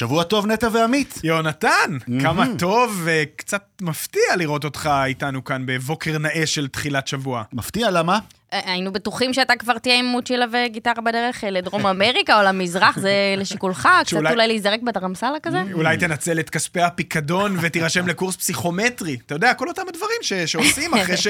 שבוע טוב, נטע ועמית. יונתן, כמה טוב וקצת מפתיע לראות אותך איתנו כאן בבוקר נאה של תחילת שבוע. מפתיע, למה? אה, היינו בטוחים שאתה כבר תהיה עם מוצ'ילה וגיטרה בדרך אה, לדרום אמריקה או למזרח, זה לשיקולך, קצת אולי להיזרק בדרמסלה כזה? אולי תנצל את כספי הפיקדון ותירשם לקורס פסיכומטרי. אתה יודע, כל אותם הדברים שעושים אחרי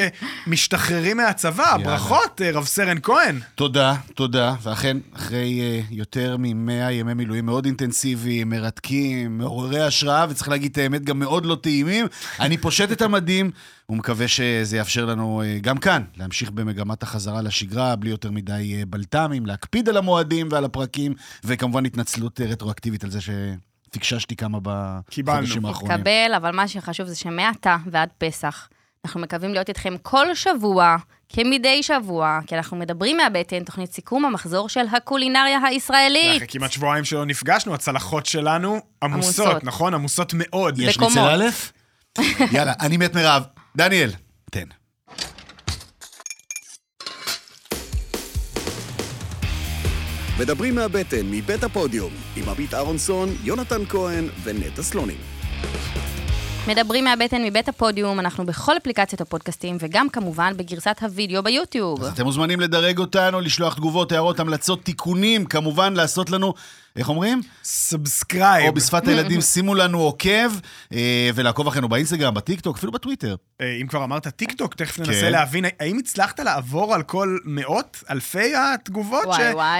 שמשתחררים מהצבא. ברכות, אה, רב סרן כהן. תודה, תודה. ואכן, אחרי uh, יותר מ-100 ימי מילואים מאוד אינטנסיביים, מרתקים, מעוררי השראה, וצריך להגיד את האמת, גם מאוד לא טעימים, אני פושט את המדים, ומקווה שזה יאפשר לנו uh, גם כאן להמשיך במגמת החזרה לשגרה, בלי יותר מדי uh, בלת"מים, להקפיד על המועדים ועל הפרקים, וכמובן התנצלות uh, רטרואקטיבית על זה שפיקששתי כמה קיבלנו. בחודשים האחרונים. תקבל, אבל מה שחשוב זה שמעתה ועד פסח, אנחנו מקווים להיות איתכם כל שבוע, כמדי שבוע, כי אנחנו מדברים מהבטן, תוכנית סיכום המחזור של הקולינריה הישראלית. אחרי כמעט שבועיים שלא נפגשנו, הצלחות שלנו עמוסות, עמוסות. נכון? עמוסות מאוד. יש. ניצל א'? יאללה, אני מת מרעב. דניאל, תן. מדברים מהבטן, מבית הפודיום, עם עמית אהרונסון, יונתן כהן ונטע סלונים. מדברים מהבטן מבית הפודיום, אנחנו בכל אפליקציות הפודקאסטים, וגם כמובן בגרסת הוידאו ביוטיוב. אז אתם מוזמנים לדרג אותנו, לשלוח תגובות, הערות, המלצות, תיקונים, כמובן לעשות לנו, איך אומרים? subscribe. או בשפת הילדים, שימו לנו עוקב, אה, ולעקוב אחרינו באינסטגרם, בטיקטוק, אפילו בטוויטר. אה, אם כבר אמרת טיק טוק, תכף ננסה כן. להבין, האם הצלחת לעבור על כל מאות, אלפי התגובות.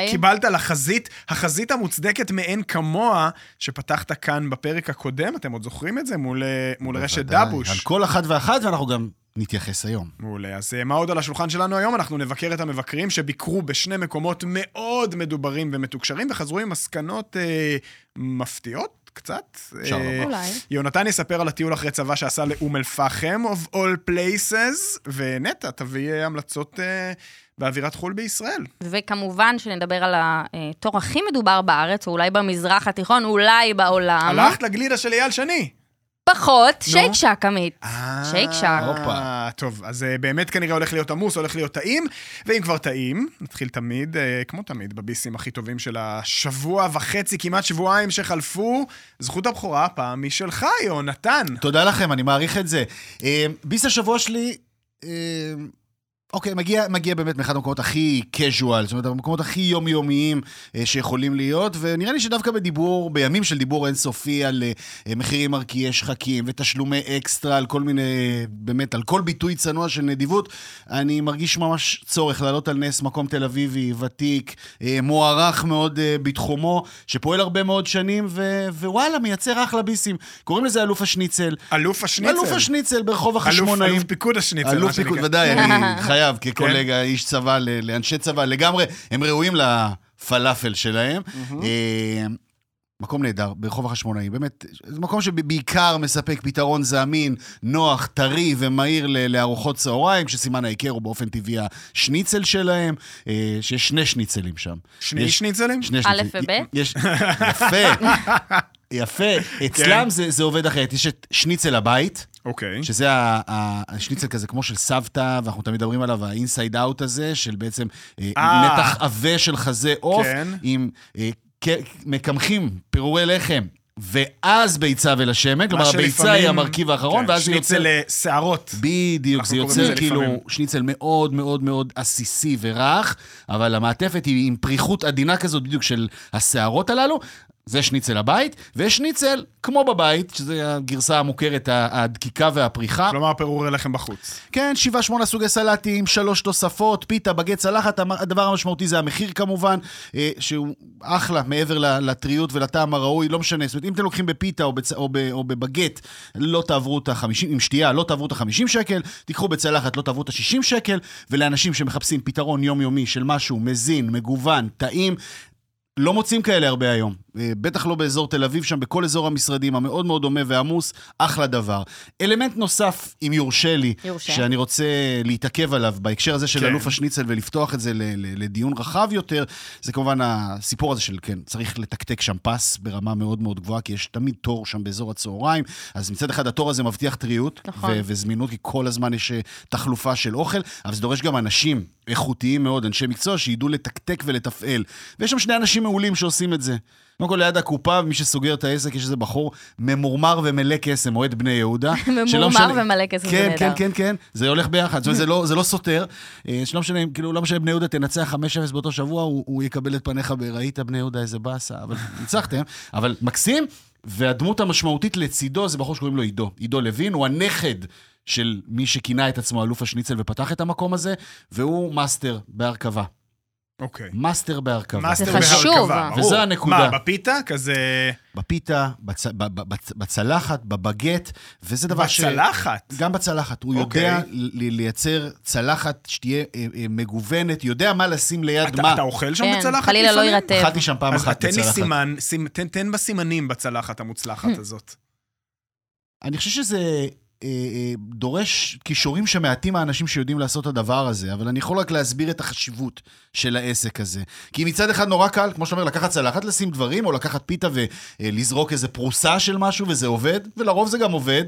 שקיבלת לחזית, החזית המוצדקת מאין כמוה, שפתחת כאן בפרק הקודם, אתם עוד זוכרים את זה? מול, אה, מול רשת דבוש. על כל אחת ואחת, ואנחנו גם נתייחס היום. מעולה. אז אה, מה עוד על השולחן שלנו היום? אנחנו נבקר את המבקרים שביקרו בשני מקומות מאוד מדוברים ומתוקשרים, וחזרו עם מסקנות אה, מפתיעות קצת. אפשר אה, לומר. אולי. יונתן יספר על הטיול אחרי צבא שעשה לאום אל-פחם, of all places, ונטע תביא אה, המלצות אה, באווירת חו"ל בישראל. וכמובן שנדבר על התור הכי מדובר בארץ, או אולי במזרח התיכון, אולי בעולם. הלכת לגלידה של אייל שני. פחות. שייק שאק, עמית. שייק שאק. הופה. טוב, אז אה, באמת כנראה הולך להיות עמוס, הולך להיות טעים, ואם כבר טעים, נתחיל תמיד, אה, כמו תמיד, בביסים הכי טובים של השבוע וחצי, כמעט שבועיים שחלפו. זכות הבכורה הפעם היא שלך, יונתן. תודה לכם, אני מעריך את זה. אה, ביס השבוע שלי, אה, אוקיי, מגיע, מגיע באמת מאחד המקומות הכי casual, זאת אומרת, המקומות הכי יומיומיים אה, שיכולים להיות, ונראה לי שדווקא בדיבור, בימים של דיבור אינסופי על אה, מחירים מרקיעי שחקים ותשלומי אקסטרה, על כל מיני, באמת, על כל ביטוי צנוע של נדיבות, אני מרגיש ממש צורך להעלות על נס מקום תל אביבי, ותיק, אה, מוערך מאוד אה, בתחומו, שפועל הרבה מאוד שנים, ו- ווואלה, מייצר אחלה ביסים. קוראים לזה אלוף השניצל. אלוף השניצל. אלוף השניצל ברחוב אלוף, החשמונאים. אלוף פיקוד השניצל, מה אלוף שנקרא. פיקוד, ודאי, אני חייב, כקולגה, איש צבא, ל- לאנשי צבא, לגמרי, הם ראויים לפלאפל שלהם. אה, מקום נהדר, ברחוב החשמונאי, באמת, זה מקום שבעיקר מספק פתרון זמין, נוח, טרי ומהיר ל- לארוחות צהריים, כשסימן ההיכר הוא באופן טבעי השניצל שלהם, אה, שיש שני שניצלים שם. שני יש- שניצלים? שני א' שניצלים. וב'? יש, יפה, יפה. אצלם זה, זה עובד אחרת, יש את שניצל הבית. אוקיי. שזה ה- ה- השניצל כזה כמו של סבתא, ואנחנו תמיד מדברים עליו, האינסייד אאוט הזה, של בעצם אה. נתח עבה של חזה עוף, כן. עם אה, מקמחים, פירורי לחם. ואז ביצה ולשמן, כלומר מה הביצה שלפעמים- היא המרכיב האחרון, כן, ואז זה יוצר... שניצל שערות. בדיוק, זה לזה כאילו לפעמים. שניצל מאוד מאוד מאוד עסיסי ורך, אבל המעטפת היא עם פריחות עדינה כזאת בדיוק של השערות הללו. זה שניצל הבית, ויש שניצל כמו בבית, שזה הגרסה המוכרת, הדקיקה והפריחה. כלומר, פירורי לחם בחוץ. כן, שבעה, שמונה סוגי סלטים, שלוש תוספות, פיתה, בגט, צלחת. הדבר המשמעותי זה המחיר כמובן, אה, שהוא אחלה מעבר לטריות ולטעם הראוי, לא משנה. זאת אומרת, אם אתם לוקחים בפיתה או, בצ... או, ב... או בבגט, לא תעברו את ה-50, עם שתייה, לא תעברו את ה-50 שקל, תיקחו בצלחת, לא תעברו את ה-60 שקל, ולאנשים שמחפשים פתרון יומיומי של משהו מזין, מגוון, טעים, לא מוצאים כאלה הרבה היום. אה, בטח לא באזור תל אביב, שם בכל אזור המשרדים המאוד מאוד דומה ועמוס, אחלה דבר. אלמנט נוסף, אם יורשה לי, יורשה. שאני רוצה להתעכב עליו בהקשר הזה של כן. אלוף השניצל ולפתוח את זה ל- ל- לדיון רחב יותר, זה כמובן הסיפור הזה של, כן, צריך לתקתק שם פס ברמה מאוד מאוד גבוהה, כי יש תמיד תור שם באזור הצהריים, אז מצד אחד התור הזה מבטיח טריות נכון. ו- וזמינות, כי כל הזמן יש אה, תחלופה של אוכל, אבל זה דורש גם אנשים איכותיים מאוד, אנשי מקצוע, שידעו לתקתק ולתפעל. ויש שם שני אנשים אנשים מעולים שעושים את זה. קודם כל, ליד הקופה, מי שסוגר את העסק, יש איזה בחור ממורמר ומלא קסם, אוהד בני יהודה. ממורמר ומלא כסף, זה כן, נהדר. כן, כן, כן, זה הולך ביחד, זאת אומרת, זה לא- לא סותר. אה, שלא משנה, כאילו, לא משנה, בני יהודה תנצח 5-0 באותו שבוע, הוא יקבל את פניך בראית בני יהודה, איזה באסה, אבל ניצחתם. אבל מקסים, והדמות המשמעותית לצידו זה בחור שקוראים לו עידו. עידו לוין, הוא הנכד של מי שכינה את עצמו אלוף השניצל ופתח את המקום הזה, והוא מאסטר בהרכבה. אוקיי. מאסטר בהרכבה. מאסטר זה חשוב. בהרכבה, ברור. וזו הנקודה. מה, בפיתה? כזה... בפיתה, בצ... בצ... בצלחת, בבגט, וזה דבר ש... בצלחת? גם בצלחת. הוא אוקיי. יודע ל- לייצר צלחת שתהיה אה, אה, מגוונת, יודע מה לשים ליד אתה, מה. אתה אוכל שם כן, בצלחת חלילה לא? יירטב. אכלתי שם פעם אחת תן בצלחת. סימן, סימ, תן, תן בסימנים בצלחת המוצלחת הזאת. אני חושב שזה דורש כישורים שמעטים האנשים שיודעים לעשות את הדבר הזה, אבל אני יכול רק להסביר את החשיבות של העסק הזה. כי מצד אחד נורא קל, כמו שאתה אומר, לקחת צלחת, לשים דברים, או לקחת פיתה ולזרוק איזה פרוסה של משהו, וזה עובד, ולרוב זה גם עובד.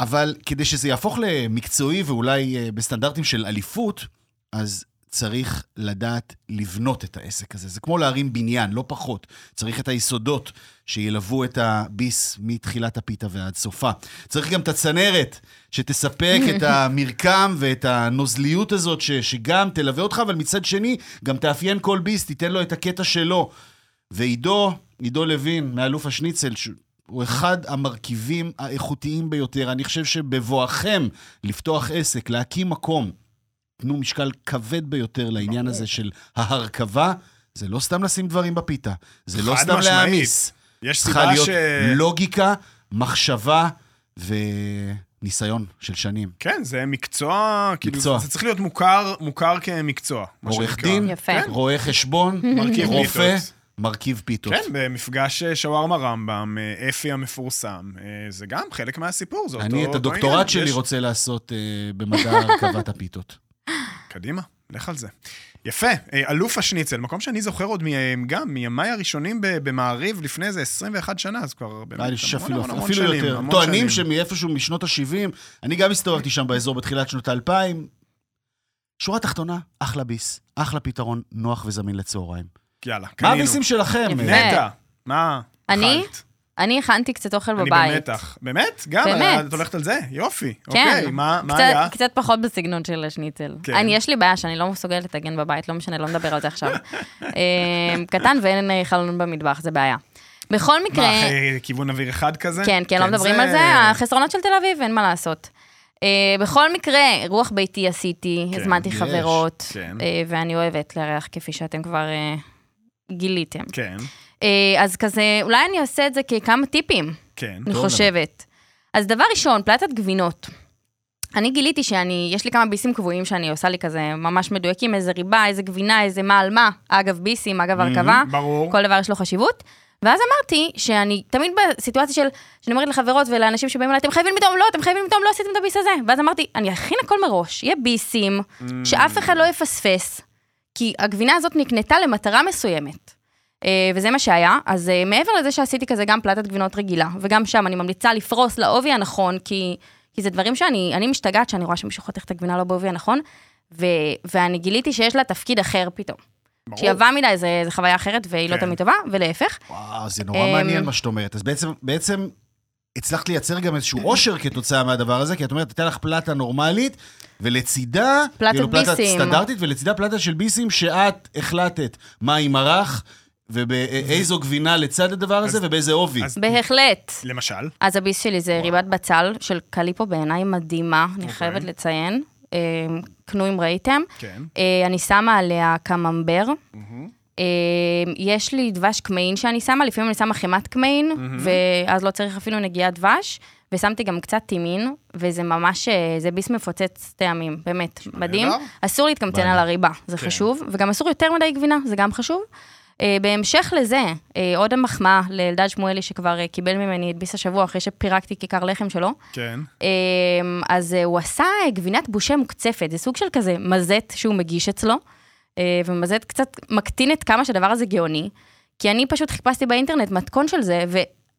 אבל כדי שזה יהפוך למקצועי ואולי אה, בסטנדרטים של אליפות, אז צריך לדעת לבנות את העסק הזה. זה כמו להרים בניין, לא פחות. צריך את היסודות שילוו את הביס מתחילת הפיתה ועד סופה. צריך גם את הצנרת שתספק את המרקם ואת הנוזליות הזאת, ש, שגם תלווה אותך, אבל מצד שני, גם תאפיין כל ביס, תיתן לו את הקטע שלו. ועידו, עידו לוין, מאלוף השניצל, ש- הוא אחד המרכיבים האיכותיים ביותר. אני חושב שבבואכם לפתוח עסק, להקים מקום, תנו משקל כבד ביותר לעניין הזה של ההרכבה. זה לא סתם לשים דברים בפיתה, זה לא סתם משמעית. להעמיס. יש צריכה סיבה להיות ש... לוגיקה, מחשבה וניסיון של שנים. כן, זה מקצוע, כאילו, מקצוע. זה צריך להיות מוכר, מוכר כמקצוע. עורך. דין, יפה. רואה חשבון, מרכיב רופא, פיתות. מרכיב פיתות. כן, במפגש אה, שווארמה רמב"ם, אה, אפי המפורסם, אה, זה גם חלק מהסיפור, זה אותו אני את הדוקטורט עניין. שלי יש- רוצה לעשות במדע הרכבת הפיתות. קדימה, לך על זה. יפה, אה, אלוף השניצל, מקום שאני זוכר עוד מ- גם מימיי הראשונים ב- במעריב לפני איזה 21 שנה, אז כבר באמת אני חושב המון, שאפילו המון, המון אפילו שנים, יותר. טוענים. שמאיפשהו משנות ה-70, אני גם הסתובבתי שם באזור בתחילת שנות ה-2000. שורה תחתונה, אחלה ביס, אחלה פתרון, נוח וזמין לצהריים. יאללה, מה קנינו. הביסים שלכם? אה, נטע, מה? אני? אני הכנתי קצת אוכל אני בבית. במתח. באמת? גם? באמת. את הולכת על זה? יופי. כן. אוקיי, מה מה קצת, היה? קצת פחות בסגנון של השניצל. כן. אני, יש לי בעיה שאני לא מסוגלת לטגן בבית, לא משנה, לא נדבר על זה עכשיו. אה, קטן ואין אה, חלון במטבח, זה בעיה. בכל מה, מקרה... אחרי כיוון אוויר אחד כזה? כן, כן, לא מדברים על זה, החסרונות של תל אביב, אין מה לעשות. Uh, בכל מקרה, רוח ביתי עשיתי, כן, הזמנתי יש, חברות, כן. uh, ואני אוהבת לארח כפי שאתם כבר גיליתם. כן, אז כזה, אולי אני אעשה את זה ככמה טיפים, כן. אני טוב חושבת. אז דבר ראשון, פלטת גבינות. אני גיליתי שאני, יש לי כמה ביסים קבועים שאני עושה לי כזה ממש מדויקים, איזה ריבה, איזה גבינה, איזה מה על מה. אגב ביסים, אגב הרכבה. ברור. כל דבר יש לו חשיבות. ואז אמרתי שאני תמיד בסיטואציה של, שאני אומרת לחברות ולאנשים שבאים אליי, אתם חייבים לטעום, לא, אתם חייבים לטעום, לא עשיתם את הביס הזה. ואז אמרתי, אני אכין הכל מראש, יהיה ביסים, שאף אחד לא יפספס, כי הגבינה הזאת נקנתה למטרה מסוימת. אה, וזה מה שהיה, אז אה, מעבר לזה שעשיתי כזה גם פלטת גבינות רגילה, וגם שם אני ממליצה לפרוס לעובי הנכון, כי, כי זה דברים שאני אני משתגעת שאני רואה שמישהו חותך את הגבינה לא בעובי הנכון, ו, ואני גיליתי שיש לה תפקיד אחר פתאום. ברור. שהיא עבה מדי, זה, זה חוויה אחרת, והיא לא כן. תמיד טובה, ולהפך. וואו, זה נורא אמ, מעניין מה שאת אומרת. אז בעצם, בעצם הצלחת לייצר גם איזשהו אושר כתוצאה מהדבר הזה, כי את אומרת, תתן לך פלטה נורמלית, ולצידה, פלטת כאילו פלטה ביסים. סטנדרטית, ולצידה פלטה של ביסים שאת החלטת מה עם הרך, ובאיזו גבינה לצד הדבר הזה, ובאיזה עובי. בהחלט. למשל? אז הביס שלי זה ריבת בצל של קליפו, בעיניי מדהימה, אני אוקיי. חייבת לציין. אה, קנו אם ראיתם. כן. אה, אני שמה עליה קממבר. אה, יש לי דבש קמעין שאני שמה, לפעמים אני שמה חמת קמעין, ואז לא צריך אפילו נגיעת דבש. ושמתי גם קצת טימין, וזה ממש, אה, זה ביס מפוצץ טעמים, באמת, מדהים. אסור להתקמצן. על הריבה, זה כן. חשוב, וגם אסור יותר מדי גבינה, זה גם חשוב. אה, בהמשך לזה, אה, עוד המחמאה לאלדד שמואלי, שכבר אה, קיבל ממני את ביס השבוע אחרי שפירקתי כיכר לחם שלו. כן. אז הוא עשה גבינת בושה מוקצפת, זה סוג של כזה מזט שהוא מגיש אצלו, ומזט קצת מקטין את כמה שהדבר הזה גאוני, כי אני פשוט חיפשתי באינטרנט מתכון של זה,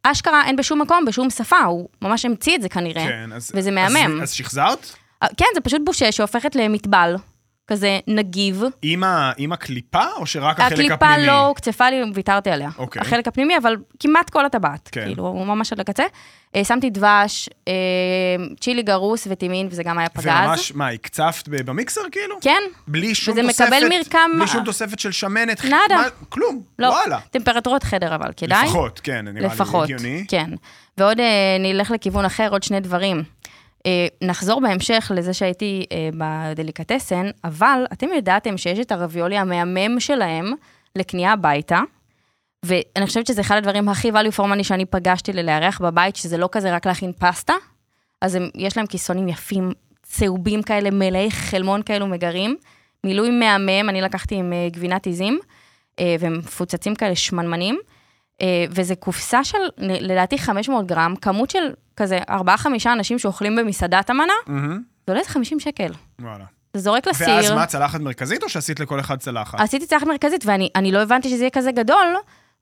ואשכרה אין בשום מקום, בשום שפה, הוא ממש המציא את זה כנראה. כן, אז... וזה אז- מהמם. אז שחזרת? אה, כן, זה פשוט בושה שהופכת למטבל. כזה נגיב. עם, ה, עם הקליפה, או שרק החלק הקליפה הפנימי? לא הוקצפה לי, ויתרתי עליה. אוקיי. החלק הפנימי, אבל כמעט כל הטבעת. כן. כאילו, ממש עד לקצה. אה, שמתי דבש, אה, צ'ילי גרוס וטימין, וזה גם היה פגז. וממש, מה, הקצפת במיקסר כאילו? כן, בלי שום וזה תוספת? מקבל מרקם- בלי שום תוספת של שמנת? נאדה. מה- כלום, לא. וואלה. טמפרטורות חדר אבל, כדאי. לפחות, כן, נראה לפחות, לי הגיוני. כן. ועוד אה, נלך לכיוון אחר, עוד שני דברים. אה, נחזור בהמשך לזה שהייתי אה, בדליקטסן, אבל אתם ידעתם שיש את הרביולי המהמם שלהם לקנייה הביתה, ואני חושבת שזה אחד הדברים הכי value for money שאני פגשתי ללארח בבית, שזה לא כזה רק להכין פסטה, אז הם, יש להם כיסונים יפים, צהובים כאלה, מלאי חלמון כאלו מגרים, מילוי מהמם, אני לקחתי עם אה, גבינת עיזים, והם מפוצצים כאלה שמנמנים. אה, וזה קופסה של, לדעתי, 500 גרם, כמות של כזה 4-5 אנשים שאוכלים במסעדת המנה, מהמם, זה עולה איזה 50 שקל. וואלה. זה זורק לסיר. ואז מה, צלחת מרכזית, או שעשית לכל אחד צלחת? עשיתי צלחת מרכזית, ואני אני לא הבנתי שזה יהיה כזה גדול,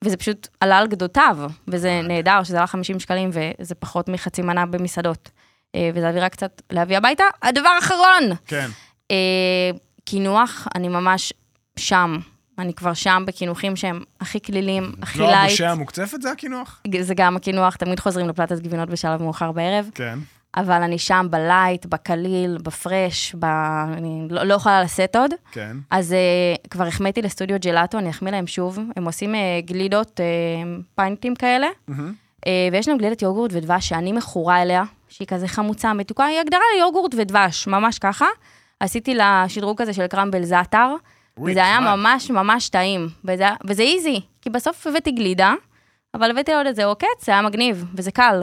וזה פשוט עלה על גדותיו, וזה נהדר שזה עלה 50 שקלים, וזה פחות מחצי מנה במסעדות. אה, וזה אווירה קצת להביא הביתה. הדבר האחרון, כן. אה, קינוח, אני ממש שם. אני כבר שם בקינוחים שהם הכי כלילים, הכי light. הבושה המוקצפת זה הקינוח? זה גם הקינוח, תמיד חוזרים לפלטת גבינות בשלב מאוחר בערב, כן. אבל אני שם ב light, בקליל, ב fresh, ב... אני לא, לא יכולה לשאת עוד. כן. אז אה, כבר החמאתי לסטודיו ג'לאטו, אני אחמיא להם שוב. הם עושים אה, גלידות, uh, פיינטים כאלה, מהמם. uh, ויש להם גלידת יוגורט ודבש שאני מכורה אליה, שהיא כזה חמוצה, מתוקה, היא הגדרה ליוגורט ודבש, ממש ככה. עשיתי לה שדרוג כזה של קרמבל זאטר, וזה היה נחמד. ממש ממש טעים, וזה, וזה איזי, כי בסוף הבאתי גלידה, אבל הבאתי עוד איזה עוקץ, זה היה מגניב, וזה קל.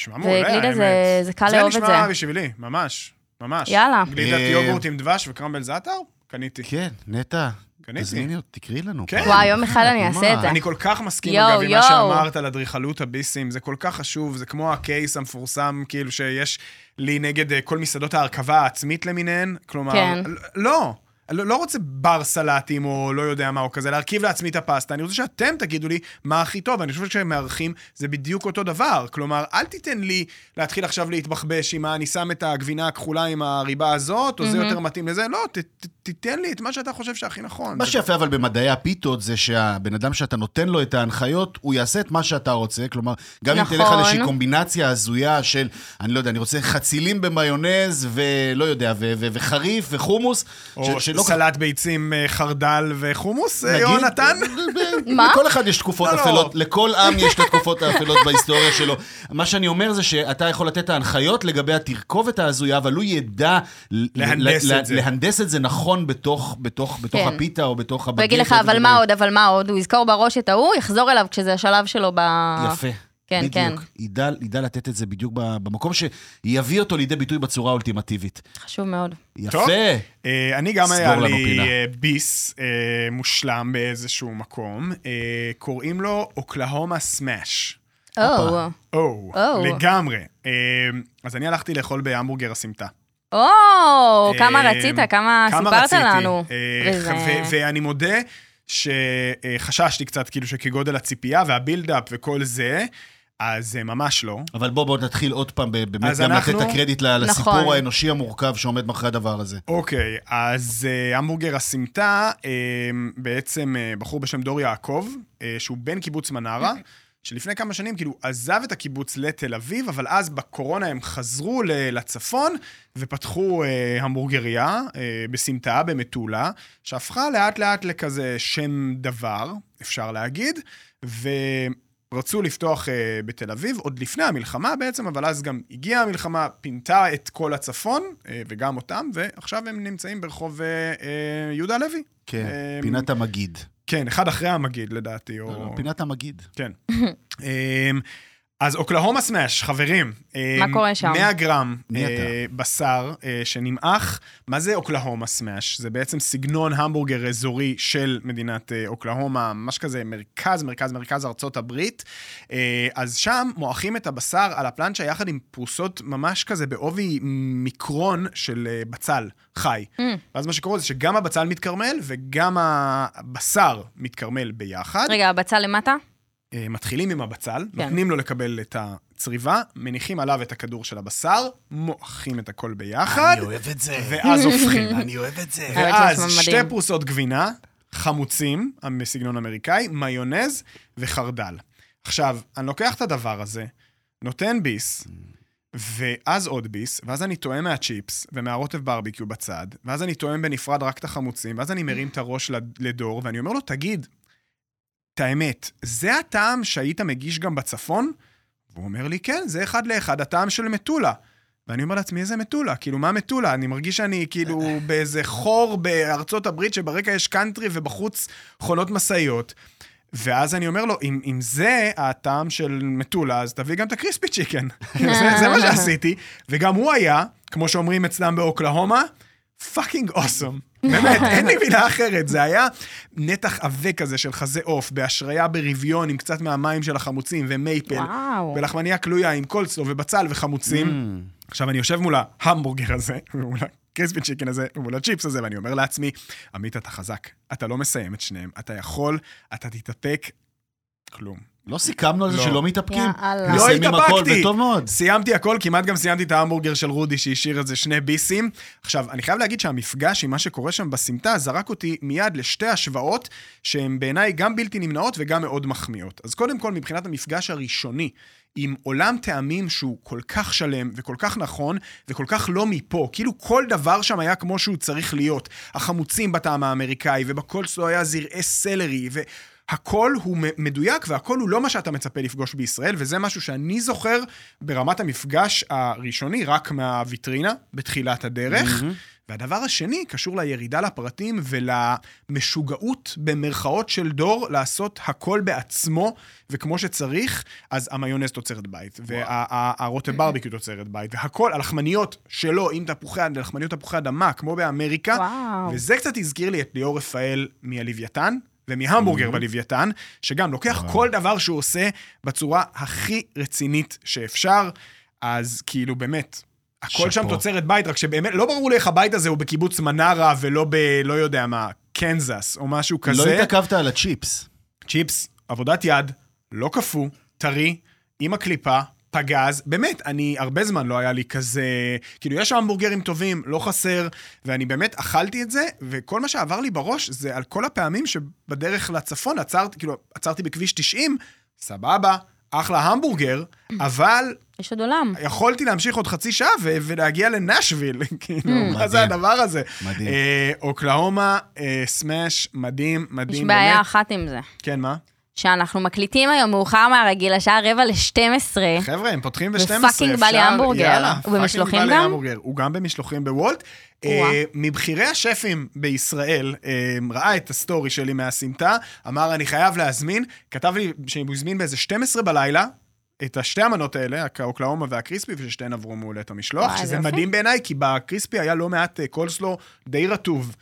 נשמע מעולה, האמת. וגלידה זה- זה קל לאהוב את זה זה. נשמע בשבילי, ממש. ממש. יאללה. גלידת אה, יוגורט עם דבש וקרמבל זאטר? קניתי. כן, נטע, קניתי. תזמיני אותי, תקראי לנו. כן. וואי, יום אחד אני מה? אעשה את זה. אני כל כך מסכים, יואו, אגב, עם מה יואו. שאמרת על אדריכלות הביסים, זה כל כך חשוב, זה כמו הקייס המפורסם, כאילו, שיש לי נגד אה, כל מסעדות ההרכבה העצמית למיניהן, כלומר, כן. לא. לא, לא רוצה בר סלטים או לא יודע מה או כזה, להרכיב לעצמי את הפסטה, אני רוצה שאתם תגידו לי מה הכי טוב, אני חושב שכשהם מארחים זה בדיוק אותו דבר. כלומר, אל תיתן לי להתחיל עכשיו להתבחבש עם אני שם את הגבינה הכחולה עם הריבה הזאת, או זה יותר מתאים לזה, לא, ת, ת, תיתן לי את מה שאתה חושב שהכי נכון. מה שיפה אבל במדעי הפיתות זה שהבן אדם שאתה נותן לו את ההנחיות, הוא יעשה את מה שאתה רוצה. כלומר, גם אם תלך על נכון. איזושהי קומבינציה הזויה של, אני לא יודע, אני רוצה חצילים במיונז ולא יודע, ו- ו- וחריף וחומוס. או ש- שלא- סלט ביצים, אה, חרדל וחומוס, אה, נגיד, יונתן? מה? לכל אחד יש תקופות לא, לא. אפלות, לכל עם יש את התקופות האפלות בהיסטוריה שלו. מה שאני אומר זה שאתה יכול לתת את ההנחיות לגבי התרכובת ההזויה, אבל הוא ידע להנדס ל- את זה. להנדס את זה נכון בתוך, בתוך, בתוך כן. הפיתה או בתוך הוא הבגט. יגיד לך, אבל מה עוד, אבל מה עוד, הוא יזכור בראש את ההוא, יחזור אליו כשזה השלב שלו ב... יפה. כן, בדיוק. כן. ידע, ידע לתת את זה בדיוק ב- במקום שיביא אותו לידי ביטוי בצורה האולטימטיבית. חשוב מאוד. יפה. טוב. אה, אני גם היה לי פינה. אה, ביס אה, מושלם באיזשהו מקום, אה, קוראים לו אוקלהומה סמאש. או, או. לגמרי. אה, אז אני הלכתי לאכול בהמבורגר הסמטה. או, כמה אה, רצית, כמה סיפרת רציתי. לנו. אה, ואני מודה שחששתי קצת, כאילו, שכגודל הציפייה והבילדאפ וכל זה, אז אה, ממש לא. אבל בוא, בוא נתחיל עוד פעם, ב- באמת אז גם אנחנו- לתת את הקרדיט לסיפור נכון. האנושי המורכב שעומד מאחורי הדבר הזה. אוקיי, אז אה, המבורגר הסמטה, אה, בעצם בחור בשם דור יעקב, שהוא בן קיבוץ מנרה, שלפני כמה שנים כאילו עזב את הקיבוץ לתל אביב, אבל אז בקורונה הם חזרו לצפון ופתחו אה, המבורגריה אה, בסמטה, במטולה, שהפכה לאט לאט לכזה שם דבר, אפשר להגיד, ו... רצו לפתוח uh, בתל אביב, עוד לפני המלחמה בעצם, אבל אז גם הגיעה המלחמה, פינתה את כל הצפון, uh, וגם אותם, ועכשיו הם נמצאים ברחוב uh, uh, יהודה לוי. כן, אה, פינת המגיד. כן, אחד אחרי המגיד לדעתי, או... פינת המגיד. כן. אז אוקלהומה סמאש, חברים. מה אמ, קורה שם? 100 גרם אה? בשר אה, שנמעך. מה זה אוקלהומה סמאש? זה בעצם סגנון המבורגר אזורי של מדינת אה, אוקלהומה, ממש כזה מרכז, מרכז, מרכז ארצות הברית. אה, אז שם מועכים את הבשר על הפלנצ'ה יחד עם פרוסות ממש כזה בעובי מיקרון של אה, בצל חי. Mm. ואז מה שקורה זה שגם הבצל מתקרמל וגם הבשר מתקרמל ביחד. רגע, הבצל למטה? אה, מתחילים עם הבצל, כן. נותנים לו לקבל את הצריבה, מניחים עליו את הכדור של הבשר, מועכים את הכל ביחד, אני אוהב את זה. ואז הופכים. אני אוהב את זה. ואז. שתי פרוסות גבינה, חמוצים, בסגנון אמריקאי, מיונז וחרדל. עכשיו, אני לוקח את הדבר הזה, נותן ביס, ואז עוד ביס, ואז אני טועם מהצ'יפס ומהרוטב ברביקיו בצד, ואז אני טועם בנפרד רק את החמוצים, ואז אני מרים את הראש לד- לדור, ואני אומר לו, תגיד, את האמת, זה הטעם שהיית מגיש גם בצפון? והוא אומר לי, כן, זה אחד לאחד הטעם של מטולה. ואני אומר לעצמי, איזה מטולה? כאילו, מה מטולה? אני מרגיש שאני כאילו באיזה חור בארצות הברית, שברקע יש קאנטרי ובחוץ חונות משאיות. ואז אני אומר לו, אם, אם זה הטעם של מטולה, אז תביא גם את הקריספי צ'יקן. זה, זה מה שעשיתי. וגם הוא היה, כמו שאומרים אצלם באוקלהומה, fucking awesome. באמת, אין לי מילה אחרת. זה היה נתח עבה כזה של חזה עוף, בהשריה בריין עם קצת מהמים של החמוצים ומייפל. וואו. ולחמניה קלויה עם קולסלו ובצל וחמוצים. עכשיו, אני יושב מול ההמבורגר הזה, ומול ה crispy chicken הזה, ומול הצ'יפס הזה, ואני אומר לעצמי, עמית, אתה חזק. אתה לא מסיים את שניהם. אתה יכול, אתה תתאפק, כלום. לא סיכמנו על זה לא. שלא מתאפקים? יאללה. לא מסיימים הכל, התאפקתי. וטוב מאוד. סיימתי הכל, כמעט גם סיימתי את ההמבורגר של רודי שהשאיר איזה שני ביסים. עכשיו, אני חייב להגיד שהמפגש עם מה שקורה שם בסמטה זרק אותי מיד לשתי השוואות שהן בעיניי גם בלתי נמנעות וגם מאוד מחמיאות. אז קודם כל, מבחינת המפגש הראשוני, עם עולם טעמים שהוא כל כך שלם וכל כך נכון וכל כך לא מפה. כאילו כל דבר שם היה כמו שהוא צריך להיות. החמוצים בטעם האמריקאי ובקולסלו היה זרעי סלרי ו... הכל הוא מדויק והכל הוא לא מה שאתה מצפה לפגוש בישראל, וזה משהו שאני זוכר ברמת המפגש הראשוני, רק מהוויטרינה, בתחילת הדרך. והדבר השני קשור לירידה לפרטים ולמשוגעות במרכאות של דור לעשות הכל בעצמו וכמו שצריך, אז המיונז תוצרת בית, והרוטב ברביקיו תוצרת בית, והכל, הלחמניות שלו עם תפוחי, לחמניות תפוחי אדמה, כמו באמריקה, וואו. וזה קצת הזכיר לי את ליאור רפאל מהלוויתן. ומהמבורגר בלוויתן, שגם לוקח כל דבר שהוא עושה בצורה הכי רצינית שאפשר, אז כאילו באמת, הכל שם שאפו. תוצרת בית, רק שבאמת, לא ברור לי איך הבית הזה הוא בקיבוץ מנרה ולא ב... לא יודע מה, קנזס או משהו כזה. לא התעכבת על הצ'יפס. צ'יפס, עבודת יד, לא קפוא, טרי, עם הקליפה, פגז. באמת, אני, הרבה זמן לא היה לי כזה... כאילו, יש המבורגרים טובים, לא חסר, ואני באמת אכלתי את זה, וכל מה שעבר לי בראש זה על כל הפעמים שבדרך לצפון עצרתי, כאילו, עצרתי בכביש 90, סבבה, אחלה המבורגר, אבל יש עוד עולם. יכולתי להמשיך עוד חצי שעה ו- ולהגיע לנשוויל, כאילו, מה זה. הדבר הזה? מדהים. אה, אוקלהומה, אה, סמאש, מדהים, מדהים, יש בעיה באמת. אחת עם זה. כן, מה? שאנחנו מקליטים היום מאוחר מהרגיל, השעה רבע ל-12. חבר'ה, הם פותחים ב-12, ופאקינג בא לי המבורגר. יאללה, הוא במשלוחים גם? המבורגר. הוא גם במשלוחים בוולט. אה, מבכירי השפים בישראל, אה, ראה את הסטורי שלי מהסמטה, אמר, אני חייב להזמין, כתב לי שהוא הזמין באיזה 12 בלילה. את השתי המנות האלה, האוקלהומה והקריספי, וששתיהן עברו מעולה את המשלוח, וואי, שזה זה יופי. מדהים בעיניי, כי בקריספי היה לא מעט אה, קולסלו די רטוב.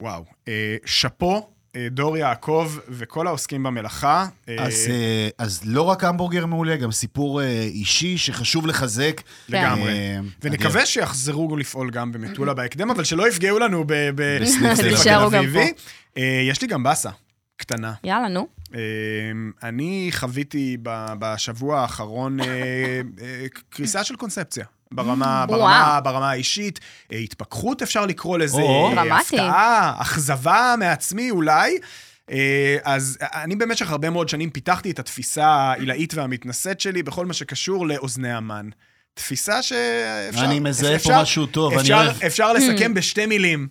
וואו. אה, שאפו, דור יעקב וכל העוסקים במלאכה. אה, אז, אה, אז לא רק המבורגר מעולה, גם סיפור אה, אישי שחשוב לחזק. לגמרי. אה, ונקווה שיחזרו לפעול גם במטולה בהקדם, אבל שלא יפגעו לנו ב- ב- בסניף תל אביבי. אה, יש לי גם באסה, קטנה. יאללה, נו. אה, אני חוויתי בשבוע האחרון אה, אה, קריסה של קונספציה. ברמה, ברמה. ברמה האישית, אה, התפכחות אפשר לקרוא לזה. אה. הפתעה, אכזבה מעצמי אולי. אה, אז אני במשך הרבה מאוד שנים פיתחתי את התפיסה העילאית והמתנשאת שלי בכל מה שקשור לאוזני המן. תפיסה שאפשר... אני מזהה פה משהו טוב, אני אפשר, אוהב. אפשר לסכם בשתי מילים.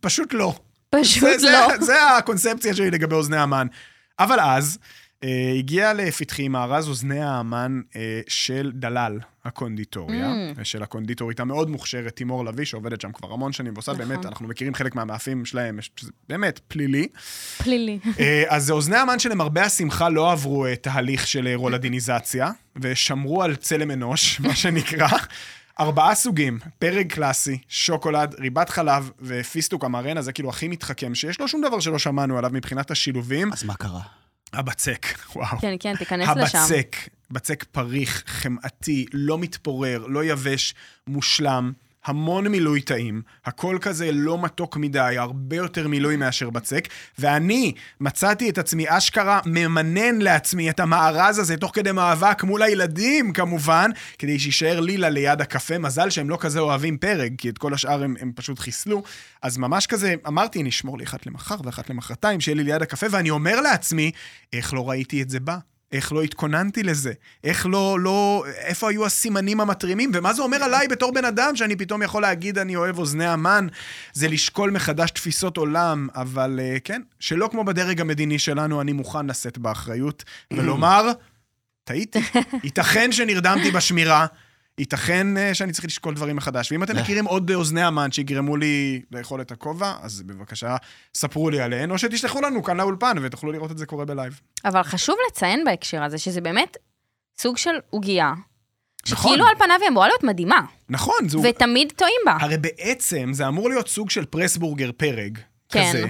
פשוט לא. פשוט זה, לא. זה, זה הקונספציה שלי לגבי אוזני המן. אבל אז הגיע לפתחי מארז אוזני האמן אה, של דלל הקונדיטוריה, Mm. של הקונדיטורית המאוד מוכשרת, תימור לביא, שעובדת שם כבר המון שנים, ועושה נכון. באמת, אנחנו מכירים חלק מהמאפים שלהם, שזה באמת פלילי. פלילי. אה, אז אוזני המן שלמרבה השמחה לא עברו אה, תהליך של אה, רולדיניזציה, ושמרו על צלם אנוש, מה שנקרא. ארבעה סוגים, פרק קלאסי, שוקולד, ריבת חלב ופיסטוק המרנה, זה כאילו הכי מתחכם, שיש לו שום דבר שלא שמענו עליו מבחינת השילובים. אז מה קרה? הבצק, וואו. כן, כן, תיכנס לשם. הבצק, בצק פריך, חמאתי, לא מתפורר, לא יבש, מושלם. המון מילוי טעים, הכל כזה לא מתוק מדי, הרבה יותר מילוי מאשר בצק, ואני מצאתי את עצמי אשכרה ממנן לעצמי את המארז הזה תוך כדי מאבק מול הילדים כמובן, כדי שיישאר לילה ליד הקפה. מזל שהם לא כזה אוהבים פרק, כי את כל השאר הם, הם פשוט חיסלו. אז ממש כזה, אמרתי, נשמור לי אחת למחר ואחת למחרתיים, שיהיה לי ליד הקפה, ואני אומר לעצמי, איך לא ראיתי את זה בא? איך לא התכוננתי לזה? איך לא, לא, איפה היו הסימנים המתרימים? ומה זה אומר עליי בתור בן אדם שאני פתאום יכול להגיד אני אוהב אוזני המן? זה לשקול מחדש תפיסות עולם, אבל uh, כן, שלא כמו בדרג המדיני שלנו, אני מוכן לשאת באחריות ולומר, טעיתי. ייתכן שנרדמתי בשמירה. ייתכן אה, שאני צריך לשקול דברים מחדש. ואם אתם מכירים עוד אוזני המן שיגרמו לי לאכול את הכובע, אז בבקשה, ספרו לי עליהן, או שתשלחו לנו כאן לאולפן ותוכלו לראות את זה קורה בלייב. אבל חשוב לציין בהקשר הזה שזה באמת סוג של עוגייה, נכון. שכאילו על פניו היא אמורה להיות מדהימה, נכון, זו... ותמיד טועים בה. הרי בעצם זה אמור להיות סוג של פרסבורגר. כן. כזה.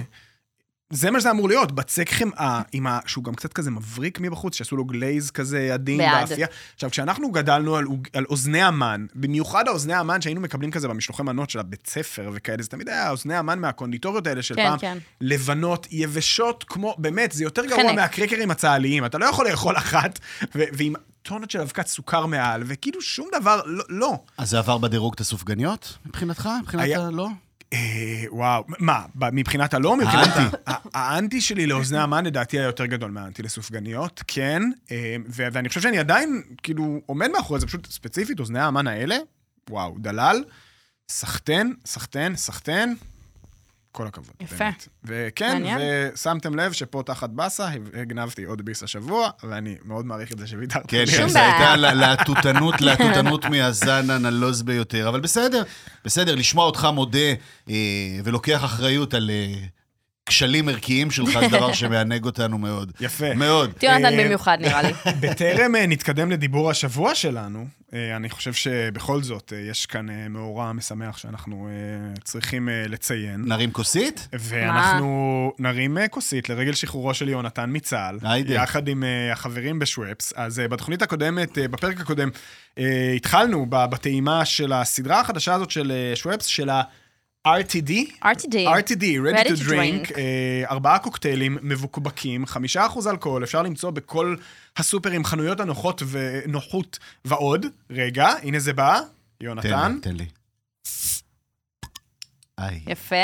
זה מה שזה אמור להיות, בצק חמאה, עם ה... שהוא גם קצת כזה מבריק מבחוץ, שעשו לו glaze כזה עדין. באפייה. עכשיו, כשאנחנו גדלנו על, על אוזני המן, במיוחד האוזני המן שהיינו מקבלים כזה במשלוחי מנות של הבית ספר וכאלה, זה תמיד היה אוזני המן מהקונדיטוריות האלה של כן, פעם. כן. לבנות, יבשות כמו, באמת, זה יותר גרוע חנק. מהקרקרים הצה"ליים. אתה לא יכול לאכול אחת, ו- ועם טונות של אבקת סוכר מעל, וכאילו שום דבר, לא. לא. אז זה עבר בדירוג את הסופגניות, מבחינתך? מבחינת היה- הלא? אה, וואו, מה, מבחינת הלא? מבחינת האנטי שלי לאוזני המן לדעתי היה יותר גדול מהאנטי לסופגניות, כן, אה, ואני חושב שאני עדיין, כאילו, עומד מאחורי זה, פשוט ספציפית, אוזני המן האלה, וואו, דלל, סחטן, סחטן, סחטן, כל הכבוד. יפה. באמת. וכן, מעניין. ושמתם לב שפה תחת באסה הגנבתי עוד ביס השבוע, ואני מאוד מעריך את זה שוויתרתי. כן, כן, על זה. הייתה לה- להטוטנות, להטוטנות מהזן הנלוז ביותר. אבל בסדר, בסדר, לשמוע אותך מודה אה, ולוקח אחריות על אה, כשלים ערכיים שלך, זה דבר שמענג אותנו מאוד. יפה. מאוד. יונתן אה, במיוחד נראה לי. בטרם נתקדם לדיבור השבוע שלנו, אני חושב שבכל זאת אה, יש כאן אה, מאורע משמח שאנחנו אה, צריכים אה, לציין. נרים כוסית? ואנחנו נרים אה, כוסית לרגל שחרורו של יונתן מצה"ל. יחד עם אה, החברים בשוופס. אז אה, בתוכנית הקודמת, אה, בפרק הקודם, אה, התחלנו בטעימה של הסדרה החדשה הזאת של אה, שוופס, של ה-RTD. RTD. RTD, Ready, Ready to to Drink, drink. אה, ארבעה קוקטיילים מבוקבקים, חמישה אחוז אלכוהול, אפשר למצוא בכל הסופרים, חנויות הנוחות ונוחות ועוד. רגע, הנה זה בא, תן יונתן. לי, תן לי. יפה.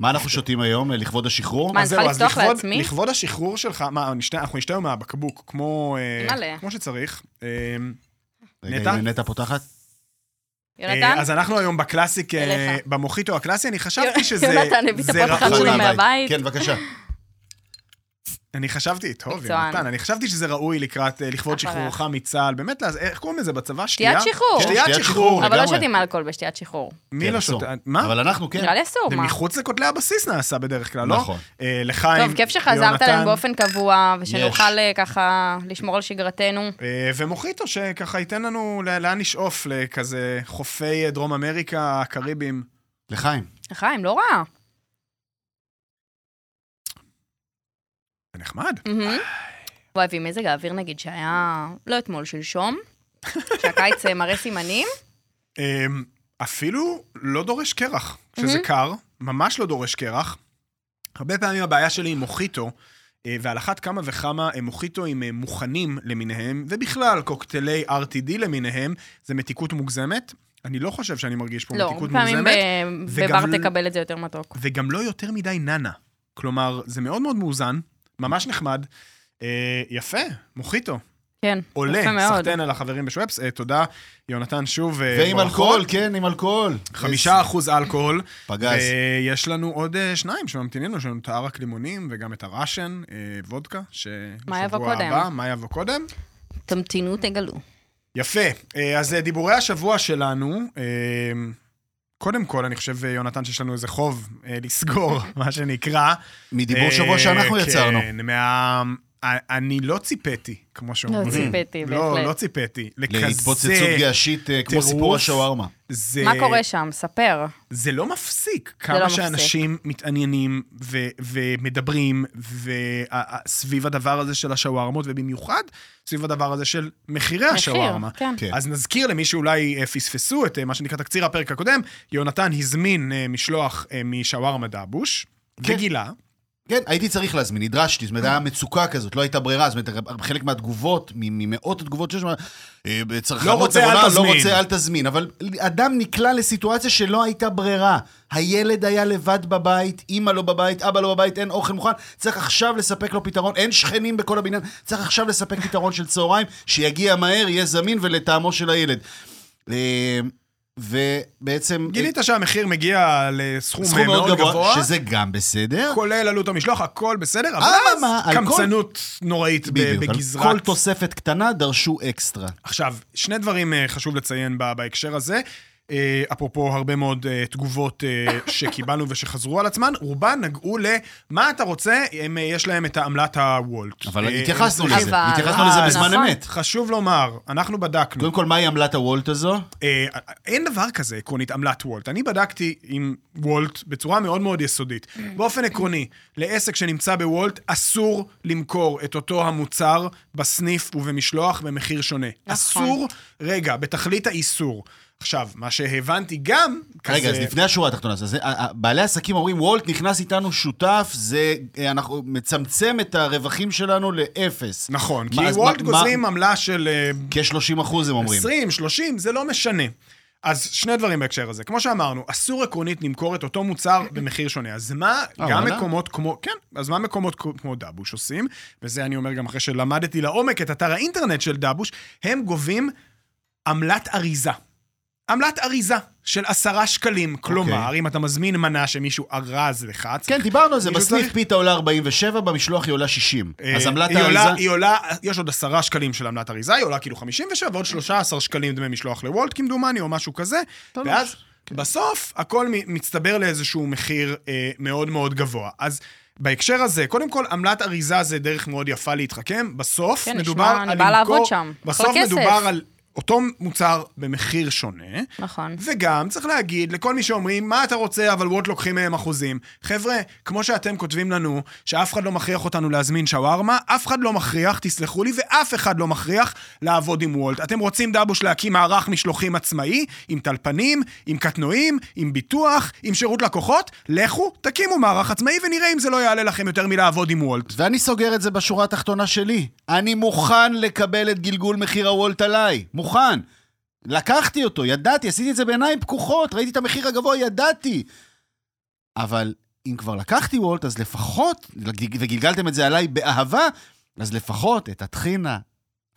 מה אנחנו שותים היום אה, לכבוד השחרור? מה, אני צריכה לפתוח לעצמי? לכבוד השחרור שלך, מה, אנחנו נשתה היום מהבקבוק, כמו אה, שצריך. אה, רגע, נטע פותחת. יונתן? אה, אז אנחנו היום בקלאסיק, אה. במוחיטו הקלאסי, אני חשבתי שזה יונתן הביא את ראוי. שלו מהבית. כן, בבקשה. אני חשבתי, טוב. יונתן, אני חשבתי שזה ראוי לקראת, אה, לכבוד אחלה. שחרורך מצה"ל, באמת, איך קוראים לזה בצבא? שתיית שחרור. שתיית שחרור. שחרור. אבל לא לגמרי. שותים אלכוהול בשתיית שחרור. מי כן, לא. שותה? מה? אבל אנחנו כן. נראה לי אסור, זה מה? מחוץ לכותלי הבסיס נעשה בדרך כלל, לא? נכון. אה, לחיים, טוב, כיף שחזרת אלינו באופן קבוע. ושנוכל אה, ככה לשמור על שגרתנו. אה, ומוחיטו שככה ייתן לנו לאן לשאוף, לכזה חופי אה, דרום אמריקה, הקריבים. לחיים. לחיים, לא רע. נחמד. וואי, ועם מזג האוויר נגיד שהיה, לא אתמול, שלשום, שהקיץ אה, מראה סימנים, אה, אפילו לא דורש קרח, שזה קר, ממש לא דורש קרח. הרבה פעמים הבעיה שלי עם מוחיטו, אה, ועל אחת כמה וכמה אה, מוחיטו עם אה, מוכנים למיניהם, ובכלל קוקטיילי RTD למיניהם, זה מתיקות מוגזמת. אני לא חושב שאני מרגיש פה לא, מתיקות פעמים מוגזמת. ב- וגם בבר תקבל את זה יותר מתוק. וגם לא יותר מדי ננה. כלומר, זה מאוד מאוד מאוזן, ממש נחמד. אה, יפה, מוחיטו. כן, עולה, יפה מאוד. סחטיין על החברים בשוופס. אה, תודה, יונתן, שוב. אה, ועם ברכות. אלכוהול, כן, עם אלכוהול. חמישה אחוז אלכוהול. פגז. ויש לנו עוד אה, שניים שממתינים לנו, יש לנו את הערק לימונים וגם את הראשן, אה, וודקה, שבשבוע? הבא, מה יבוא קודם? תמתינו, תגלו. יפה. אה, אז אה, דיבורי השבוע שלנו, אה, קודם כל, אני חושב, אה, יונתן, שיש לנו איזה חוב אה, לסגור, מה שנקרא. מדיבור אה, שבוע שאנחנו כן, יצרנו. מה... אני לא ציפיתי, כמו שאומרים. לא ציפיתי, לא, בהחלט. לא ציפיתי. לכזה... להתפוצצות געשית אה, כמו. סיפור השווארמה. זה... מה קורה שם? ספר. זה לא מפסיק. לא כמה מפסיק. שאנשים מתעניינים ו- ומדברים וסביב הדבר הזה של השווארמות, ובמיוחד סביב הדבר הזה של מחירי מחיר, השווארמה. כן. כן. אז נזכיר למי שאולי אה, פספסו את אה, מה שנקרא תקציר הפרק הקודם, יונתן הזמין משלוח משווארמה דבוש, כן. וגילה, כן, הייתי צריך להזמין, נדרשתי, זאת אומרת, הייתה מצוקה כזאת, לא הייתה ברירה, זאת אומרת, חלק מהתגובות, ממאות התגובות שיש, אה, צרכנות לא רוצה, אל נבונה, תזמין. לא רוצה, אל תזמין. אבל אדם נקלע לסיטואציה שלא הייתה ברירה. הילד היה לבד בבית, אימא לא בבית, אבא לא בבית, אין אוכל מוכן, צריך עכשיו לספק לו פתרון, אין שכנים בכל הבניין, צריך עכשיו לספק פתרון של צהריים, שיגיע מהר, יהיה זמין ולטעמו של הילד. אה, ובעצם... גילית שהמחיר מגיע לסכום סכום מאוד גבוה, גבוה, שזה גם בסדר. כולל עלות המשלוח, הכל בסדר, אבל אממה, אז כל- קמצנות נוראית ב- בדיוק, בגזרת... כל תוספת קטנה דרשו אקסטרה. עכשיו, שני דברים אה, חשוב לציין בהקשר הזה. אה, אפרופו הרבה מאוד אה, תגובות אה, שקיבלנו ושחזרו על עצמן, רובן נגעו למה אתה רוצה, הם, אה, יש להם את העמלת הוולט. אבל התייחסנו לזה, התייחסנו לזה בזמן נכון. אמת. חשוב לומר, אנחנו בדקנו. קודם כל, מהי עמלת הוולט הזו? אין דבר כזה עקרונית עמלת וולט. אני בדקתי עם וולט בצורה מאוד מאוד יסודית. באופן עקרוני, לעסק שנמצא בוולט אסור למכור את אותו המוצר בסניף ובמשלוח במחיר שונה. נכון. אסור, רגע, בתכלית האיסור. עכשיו, מה שהבנתי גם, רגע, אז כזה- לפני השורה התחתונה, אז בעלי עסקים אומרים, וולט נכנס איתנו שותף, זה, אה, אנחנו מצמצם את הרווחים שלנו לאפס. נכון, כי מה, אז וולט מה- גוזרים מה- עמלה של אה, כ-30 אחוז הם אומרים. 20, 30, זה לא משנה. אז שני דברים בהקשר הזה. כמו שאמרנו, אסור עקרונית למכור את אותו מוצר במחיר שונה. אז מה אה, גם? מקומות כמו, כן, אז מה מקומות כמו- כמו דבוש עושים? וזה אני אומר גם אחרי שלמדתי לעומק את אתר האינטרנט של דבוש, הם גובים עמלת אריזה. עמלת אריזה של עשרה שקלים. כלומר, אם אתה מזמין מנה שמישהו ארז לך, כן, צריך- דיברנו על זה, בסניף צריך- פיתה עולה 47, במשלוח היא עולה 60. אה, אז עמלת היא עולה, האריזה... היא עולה, יש עוד עשרה שקלים של עמלת אריזה, היא עולה כאילו 57, ועוד 13 שקלים דמי משלוח לוולט כמדומני, או משהו כזה. ואז בסוף הכל מצטבר לאיזשהו מחיר אה, מאוד מאוד גבוה. אז בהקשר הזה, קודם כל, עמלת אריזה זה דרך מאוד יפה להתחכם. בסוף כן, מדובר נשמע, על אני באה לעבוד למכור- שם. בסוף כל כסף. מדובר על אותו מוצר במחיר שונה. נכון. וגם, צריך להגיד, לכל מי שאומרים, מה אתה רוצה, אבל וולט לוקחים מהם אחוזים. חבר'ה, כמו שאתם כותבים לנו, שאף אחד לא מכריח אותנו להזמין שווארמה, אף אחד לא מכריח, תסלחו לי, ואף אחד לא מכריח לעבוד עם וולט. אתם רוצים דבוש להקים מערך משלוחים עצמאי, עם טלפנים, עם קטנועים, עם ביטוח, עם שירות לקוחות? לכו, תקימו מערך עצמאי ונראה אם זה לא יעלה לכם יותר מלעבוד עם וולט. ואני סוגר את זה בשורה התחתונה שלי. אני מוכן לקבל את גלגול מחיר הוולט עליי. מוכן. לקחתי אותו, ידעתי, עשיתי את זה בעיניים פקוחות, ראיתי את המחיר הגבוה, ידעתי. אבל אם כבר לקחתי וולט, אז לפחות, וגלגלתם את זה עליי באהבה, אז לפחות את הטחינה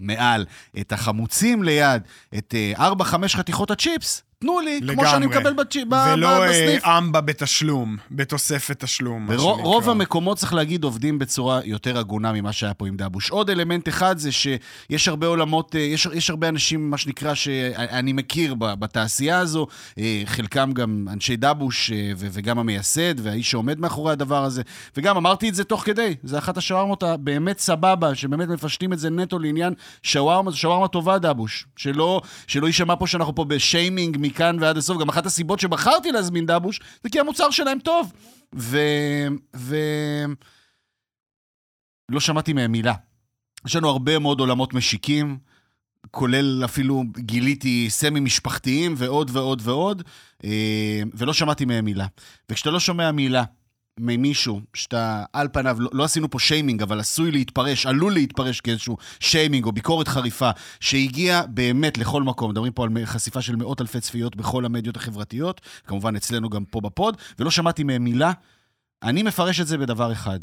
מעל, את החמוצים ליד, את אה, 4-5 חתיכות הצ'יפס, תנו לי, כמו שאני מקבל בצ'י- ב- ולא אה, בסניף. אמבה בתשלום, בתוספת תשלום. ורוב שנקרא. המקומות, צריך להגיד, עובדים בצורה יותר הגונה ממה שהיה פה עם דבוש. עוד אלמנט אחד זה שיש הרבה עולמות, אה, יש, יש הרבה אנשים, מה שנקרא, שאני מכיר בתעשייה הזו, אה, חלקם גם אנשי דבוש, ו- וגם המייסד, והאיש שעומד מאחורי הדבר הזה. וגם אמרתי את זה תוך כדי, זה אחת השווארמות הבאמת סבבה, שבאמת מפשטים את זה נטו לעניין שווארמה, זו שווארמה טובה דבוש. שלא, שלא יישמע פה שאנחנו פה בשיימינג מכאן ועד הסוף. גם אחת הסיבות שבחרתי להזמין דבוש, זה כי המוצר שלהם טוב. ו... ו... לא שמעתי מהם מילה. יש לנו הרבה מאוד עולמות משיקים, כולל אפילו גיליתי סמי משפחתיים ועוד ועוד ועוד, אה, ולא שמעתי מהם מילה. וכשאתה לא שומע מילה ממישהו שאתה על פניו, לא, לא עשינו פה שיימינג, אבל עשוי להתפרש, עלול להתפרש כאיזשהו שיימינג או ביקורת חריפה, שהגיע באמת לכל מקום, מדברים פה על חשיפה של מאות אלפי צפיות בכל המדיות החברתיות, כמובן אצלנו גם פה בפוד, ולא שמעתי מהם מילה. אני מפרש את זה בדבר אחד,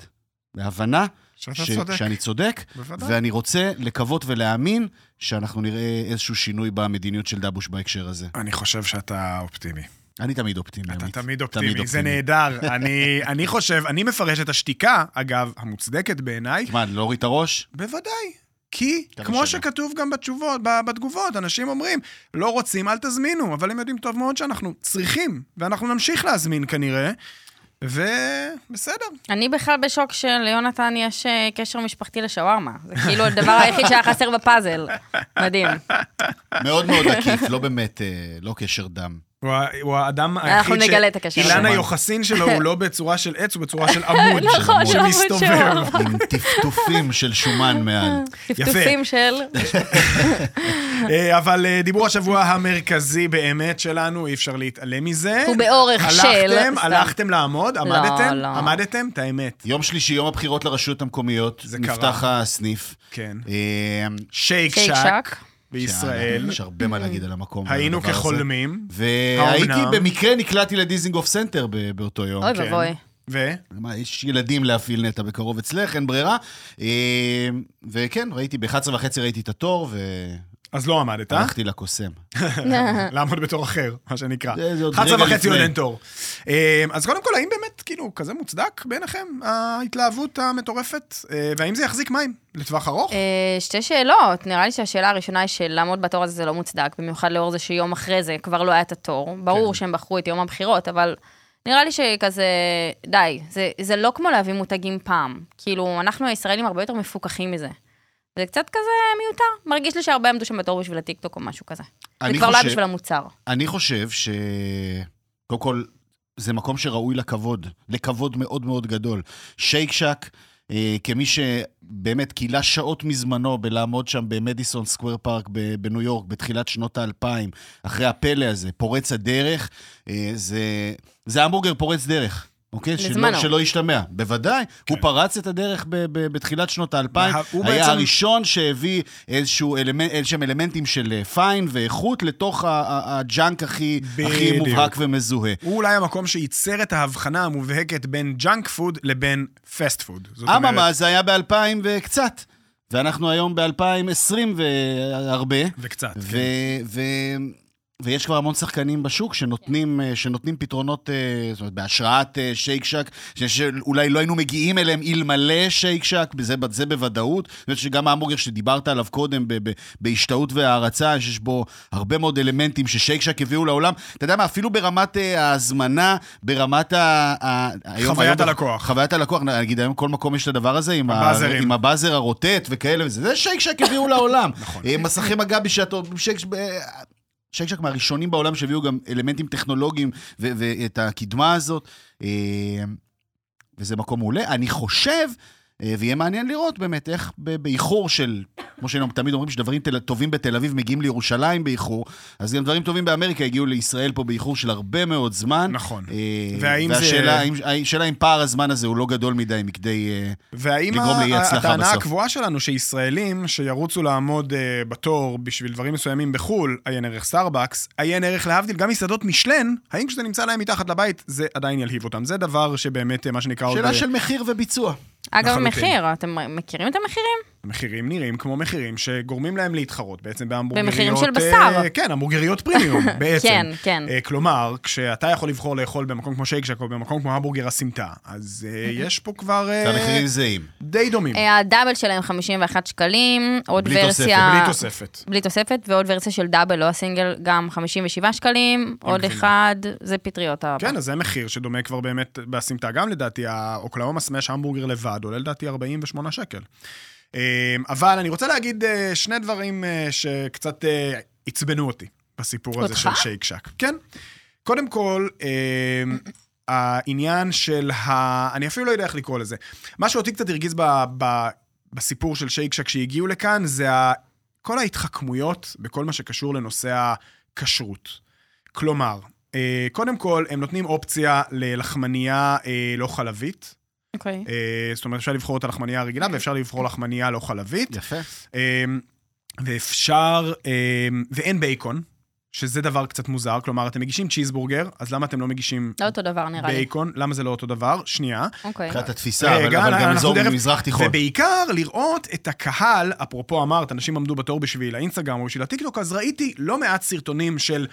בהבנה שאתה ש- צודק. שאני צודק, בוודאי. ואני רוצה לקוות ולהאמין שאנחנו נראה איזשהו שינוי במדיניות של דבוש בהקשר הזה. אני חושב שאתה אופטימי. אני תמיד אופטימי, אתה. תמיד אופטימי, זה נהדר. אני, אני חושב, אני מפרש את השתיקה, אגב, המוצדקת בעיניי, מה, להוריד את הראש? בוודאי. כי, כמה כמו שווה. שכתוב גם בתשובות, בתגובות, אנשים אומרים, לא רוצים, אל תזמינו, אבל הם יודעים טוב מאוד שאנחנו צריכים, ואנחנו נמשיך להזמין כנראה. ובסדר. אני בכלל בשוק שליונתן יש אה, קשר משפחתי לשווארמה. זה כאילו הדבר היחיד שהיה חסר בפאזל. מדהים. מאוד מאוד עקיף, לא באמת, אה, לא קשר דם. הוא ה- הוא האדם אנחנו היחיד נגלה את הקשר אילן שלו. היוחסין שלו הוא לא בצורה של עץ, הוא בצורה של עמוד. נכון, של עמוד שמסתובב. עם טפטופים של שומן מעל. טפטופים של... אה, אבל אה, דיבור השבוע המרכזי באמת שלנו, אי אפשר להתעלם מזה. הוא באורך של... הלכתם. הלכתם לעמוד, עמדתם, לא. עמדתם, את האמת. יום שלישי, יום הבחירות לרשויות המקומיות, זה נפתח קרה. הסניף. כן. אה, שייק שק. בישראל. יש הרבה מה להגיד על המקום. היינו. כחולמים. והייתי? במקרה נקלעתי לדיזינגוף סנטר באותו יום. אוי כן. ואבוי. ו? מה, יש ילדים להפעיל נטע בקרוב אצלך, אין ברירה. אה, וכן, ראיתי, ב-11 וחצי ראיתי את התור, אז לא עמדת, אה? והלכתי לקוסם. לעמוד בתור אחר, מה שנקרא. זה- זה עוד 11 רגע וחצי עוד. אין תור. אה, אז קודם כל, האם באמת, כאילו, כזה מוצדק בעיניכם, ההתלהבות המטורפת? אה, והאם זה יחזיק מים לטווח ארוך? אה, שתי שאלות. נראה לי שהשאלה הראשונה היא שלעמוד בתור הזה זה לא מוצדק, במיוחד לאור זה שיום אחרי זה כבר לא היה את התור. ברור כן. שהם בחרו את יום הבחירות, אבל נראה לי שכזה, די, זה, זה לא כמו להביא מותגים פעם. כאילו, אנחנו הישראלים הרבה יותר מפוקחים מזה. זה קצת כזה מיותר. מרגיש לי שהרבה עמדו שם בתור בשביל הטיקטוק או משהו כזה. זה כבר לא היה בשביל המוצר. אני חושב ש... קודם כל, זה מקום שראוי לכבוד, לכבוד מאוד מאוד גדול. שייק שק, אה, כמי שבאמת כילה שעות מזמנו בלעמוד שם במדיסון סקוואר פארק בניו יורק בתחילת שנות האלפיים, אחרי הפלא הזה, פורץ הדרך, אה, זה, זה המבורגר פורץ דרך. אוקיי? שלא, לזמנו. שלא ישתמע. בוודאי, הוא פרץ את הדרך ב- ב- בתחילת שנות האלפיים. הוא היה בעצם- הראשון שהביא איזשהו אלמנט, איזשהם אלמנטים של אה, fine ואיכות לתוך הג'אנק הכי, הכי. מובהק ומזוהה. הוא אולי המקום שייצר את ההבחנה המובהקת בין ג'אנק פוד לבין פסט פוד. אממה, זה היה ב-2000 וקצת, ואנחנו היום ב-2020 והרבה. וקצת. ו- ו- ויש כבר המון שחקנים בשוק שנותנים, אה, שנותנים פתרונות, אה, זאת אומרת, בהשראת אה, שייק שק, שאולי לא היינו מגיעים אליהם אלמלא שייק שק, זה, זה בוודאות. אני חושב שגם ההמבורגר שדיברת עליו קודם ב- ב- בהשתאות והערצה, יש בו הרבה מאוד אלמנטים ששייק שק הביאו לעולם. אתה יודע מה, אפילו ברמת ההזמנה, ברמת ה... ה- היום- חוויית היום- הלקוח. חוויית הלקוח, נגיד היום כל מקום יש את הדבר הזה עם, ה-. עם הבאזר הרוטט וכאלה וזה, זה שייק שק הביאו לעולם. נכון. מסכי מגע בשעתו, שייק שייק שק מהראשונים בעולם שהביאו גם אלמנטים טכנולוגיים ואת הקדמה הזאת, אה, וזה מקום מעולה. אני חושב, ויהיה מעניין לראות באמת איך באיחור של, כמו שתמיד אומרים שדברים תל- טובים בתל אביב מגיעים לירושלים באיחור, אז גם דברים טובים באמריקה הגיעו לישראל פה באיחור של הרבה מאוד זמן. נכון. אה, והאם זה- והשאלה האם- השאלה אם פער הזמן הזה הוא לא גדול מדי מכדי... אה, והאם לגרום לאי הצלחה הטענה בסוף. הקבועה שלנו שישראלים שירוצו לעמוד אה, בתור בשביל דברים מסוימים בחו"ל, עיין ערך סטארבקס, עיין ערך להבדיל גם מסעדות משלן, האם כשזה נמצא להם מתחת לבית, זה עדיין ילהיב אותם. זה דבר שבאמת, אה, מה שנקרא, עוד... שאלה אה, של מחיר וביצוע. אגב. מחיר, אתם מכירים את המחירים? מחירים נראים כמו מחירים שגורמים להם להתחרות בעצם בהמבורגריות... במחירים של אה, בשר. כן, המבורגריות פרימיום בעצם. כן, כן. אה, כלומר, כשאתה יכול לבחור לאכול במקום כמו שייק שק או במקום כמו המבורגר הסמטה, אז אה, יש פה כבר... והמחירים זהים. די דומים. אה, הדאבל שלהם 51 שקלים, עוד בלי ורסיה... בלי תוספת. בלי תוספת, ועוד ורסיה של דאבל, לא הסינגל, גם 57 שקלים, עוד. אחד, זה פטריות הבא. כן, אז זה מחיר שדומה כבר באמת בסמטה. גם לדעתי, האוקלאומה סמאש המבורגר לבד עולה לדעתי 48 שקל. אה, אבל אני רוצה להגיד אה, שני דברים אה, שקצת אה, עצבנו אותי בסיפור הזה? של שייק שק. כן. קודם כל, אה, העניין של ה... אני אפילו לא יודע איך לקרוא לזה. מה שאותי קצת הרגיז ב... ב... בסיפור של שייק שק שהגיעו לכאן, זה ה... כל ההתחכמויות בכל מה שקשור לנושא הכשרות. כלומר, קודם כל, הם נותנים אופציה ללחמנייה לא חלבית. אוקיי. אה, זאת אומרת, אפשר לבחור את הלחמנייה הרגילה ואפשר לבחור לחמנייה לא חלבית. יפה. אה, ואפשר, אה, ואין בייקון, שזה דבר קצת מוזר. כלומר, אתם מגישים צ'יזבורגר, אז למה אתם לא מגישים לא אותו דבר נראה לי. בייקון? למה זה לא אותו דבר? שנייה. אוקיי. מבחינת התפיסה, אבל, רגע, אבל גם אנחנו אזור תכף- מזרח תיכון. ובעיקר לראות את הקהל, אפרופו אמרת, אנשים עמדו בתור בשביל האינסטגרם או בשביל הטיקטוק, אז ראיתי לא מעט סרטונים של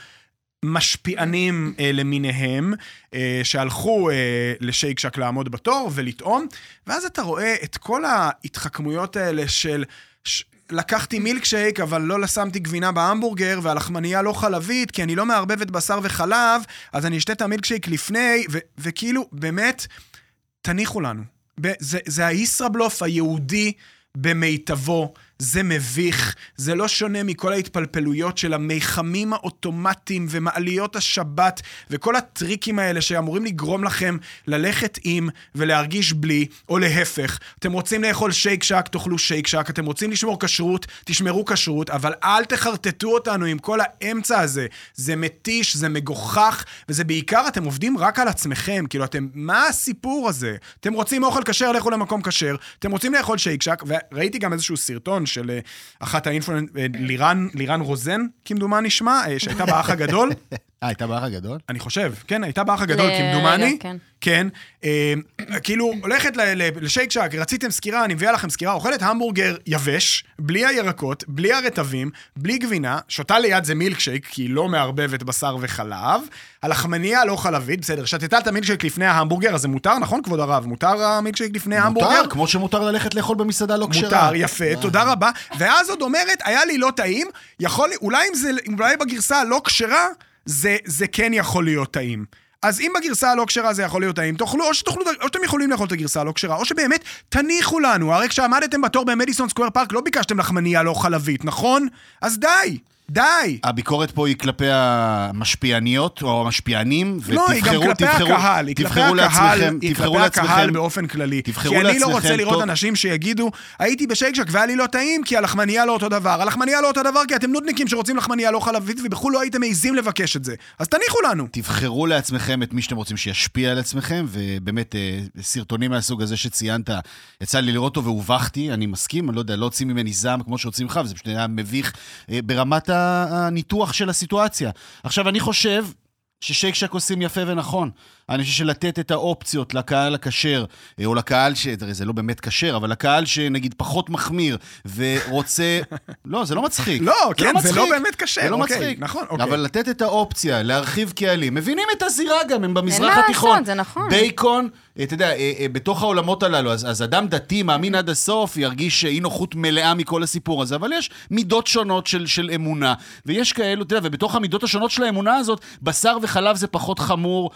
משפיענים אה, למיניהם, אה, שהלכו אה, לשייק שק לעמוד בתור ולטעום, ואז אתה רואה את כל ההתחכמויות האלה של... ש... לקחתי מילקשייק, אבל לא שמתי גבינה בהמבורגר, והלחמנייה לא חלבית, כי אני לא מערבבת בשר וחלב, אז אני אשתה את המילקשייק לפני, ו- וכאילו, באמת, תניחו לנו. זה, זה הישראבלוף היהודי במיטבו. זה מביך, זה לא שונה מכל ההתפלפלויות של המיחמים האוטומטיים ומעליות השבת וכל הטריקים האלה שאמורים לגרום לכם ללכת עם ולהרגיש בלי, או להפך. אתם רוצים לאכול שייק שאק, תאכלו שייק שאק, אתם רוצים לשמור כשרות, תשמרו כשרות, אבל אל תחרטטו אותנו עם כל האמצע הזה. זה מתיש, זה מגוחך, וזה בעיקר, אתם עובדים רק על עצמכם. כאילו, אתם, מה הסיפור הזה? אתם רוצים אוכל כשר, לכו למקום כשר, אתם רוצים לאכול שייק שאק, וראיתי גם איזשהו סרטון של אה, אחת האינפלואנס... אה, לירן, לירן רוזן, כמדומני שמה, אה, שהייתה באח הגדול. אה, הייתה באח הגדול? אני חושב, כן, הייתה באח הגדול, כמדומני. כן. כן. אה, כאילו, הולכת ל- ל- לשייק שאק, רציתם סקירה, אני מביאה לכם סקירה, אוכלת המבורגר יבש, בלי הירקות, בלי הרטבים, בלי גבינה, שותה ליד זה מילקשייק, כי היא לא מערבבת בשר וחלב, הלחמניה לא חלבית, בסדר, שתתה את המילקשייק לפני ההמבורגר, אז זה מותר, נכון, כבוד הרב? מותר המילקשייק לפני ההמבורגר? מותר, כמו שמותר ללכת לאכול במסעדה לא כשרה. מותר, יפה, תודה רבה. ואז עוד אומרת, היה לי לא טעים, יכול, אולי אם זה, אולי בגרסה הלא כשרה, זה, זה כן יכול להיות טעים. אז אם בגרסה הלא כשרה זה יכול להיות טעים, תאכלו, או שתאכלו, או שאתם יכולים לאכול את הגרסה הלא כשרה, או שבאמת תניחו לנו. הרי כשעמדתם בתור במדיסון סקוויר פארק לא ביקשתם לחמניה לא חלבית, נכון? אז די, די. הביקורת פה היא כלפי המשפיעניות או המשפיענים, לא, היא גם כלפי תבחרו- הקהל, היא כלפי תבחרו הקהל, לעצמכם, היא תבחרו כלפי הקהל לעצמכם, באופן כללי. תבחרו כי אני לא לעצמכם רוצה לראות טוב. אנשים שיגידו, הייתי בשייקשק והיה לי לא טעים כי הלחמניה לא אותו דבר. הלחמניה לא אותו דבר כי אתם נודניקים שרוצים לחמניה לא חלבית ובחו"ל לא הייתם מעיזים לבקש את זה. אז תניחו לנו. תבחרו לעצמכם את מי שאתם רוצים שישפיע על עצמכם, ובאמת, אה, סרטונים מהסוג הזה שציינת, יצא לי לראות אותו והובכתי, אני מסכים, אני לא יודע, לא הוציא ממני זעם כמו שהוציא ממך, וזה פשוט היה מביך אה, ברמת ה- הניתוח של הסיטואציה. עכשיו, אני חושב ששייק שק עושים יפה ונכון. אני חושב שלתת את האופציות לקהל הכשר, אה, או לקהל ש... זה לא באמת כשר, אבל לקהל שנגיד פחות מחמיר ורוצה... לא, זה לא מצחיק. לא, כן, זה מצחיק. לא באמת כשר, זה לא אוקיי, מצחיק. נכון, אוקיי. אבל לתת את האופציה, להרחיב קהלים. מבינים את הזירה גם, הם במזרח מה התיכון. לעשות, זה נכון. בייקון, אה, אתה יודע, אה, בתוך העולמות הללו, אז, אז אדם דתי, מאמין עד הסוף, ירגיש אי נוחות מלאה מכל הסיפור הזה, אבל יש מידות שונות של, של אמונה, ויש כאלו, אתה יודע, ובתוך המידות השונות של האמונה הזאת, בשר וחלב זה פחות חמור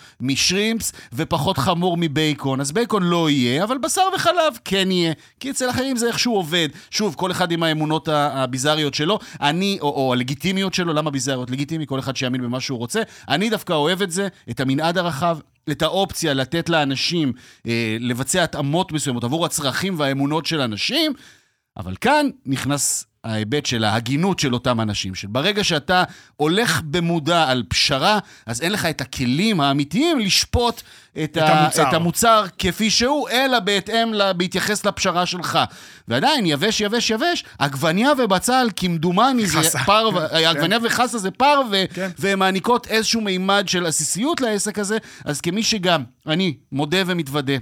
משרימפס, ופחות חמור מבייקון. אז בייקון לא יהיה, אבל בשר וחלב כן יהיה, כי אצל אחרים זה איכשהו עובד. שוב, כל אחד עם האמונות ה- הביזריות שלו, אני, או, או הלגיטימיות שלו, למה ביזריות? לגיטימי, כל אחד שיאמין במה שהוא רוצה. אני דווקא אוהב את זה, את המנעד הרחב, את האופציה לתת לאנשים אה, לבצע התאמות מסוימות עבור הצרכים והאמונות של אנשים, אבל כאן נכנס ההיבט של ההגינות של אותם אנשים, שברגע שאתה הולך במודע על פשרה, אז אין לך את הכלים האמיתיים לשפוט את, את המוצר. את המוצר כפי שהוא, אלא בהתאם, ל- בהתייחס לפשרה שלך. ועדיין, יבש, יבש, יבש, עגבניה ובצל, כמדומני, זה חסה. פרווה, כן. עגבניה וחסה זה פרווה, כן. והן מעניקות איזשהו מימד של עסיסיות לעסק הזה, אז כמי שגם, אני מודה ומתוודה,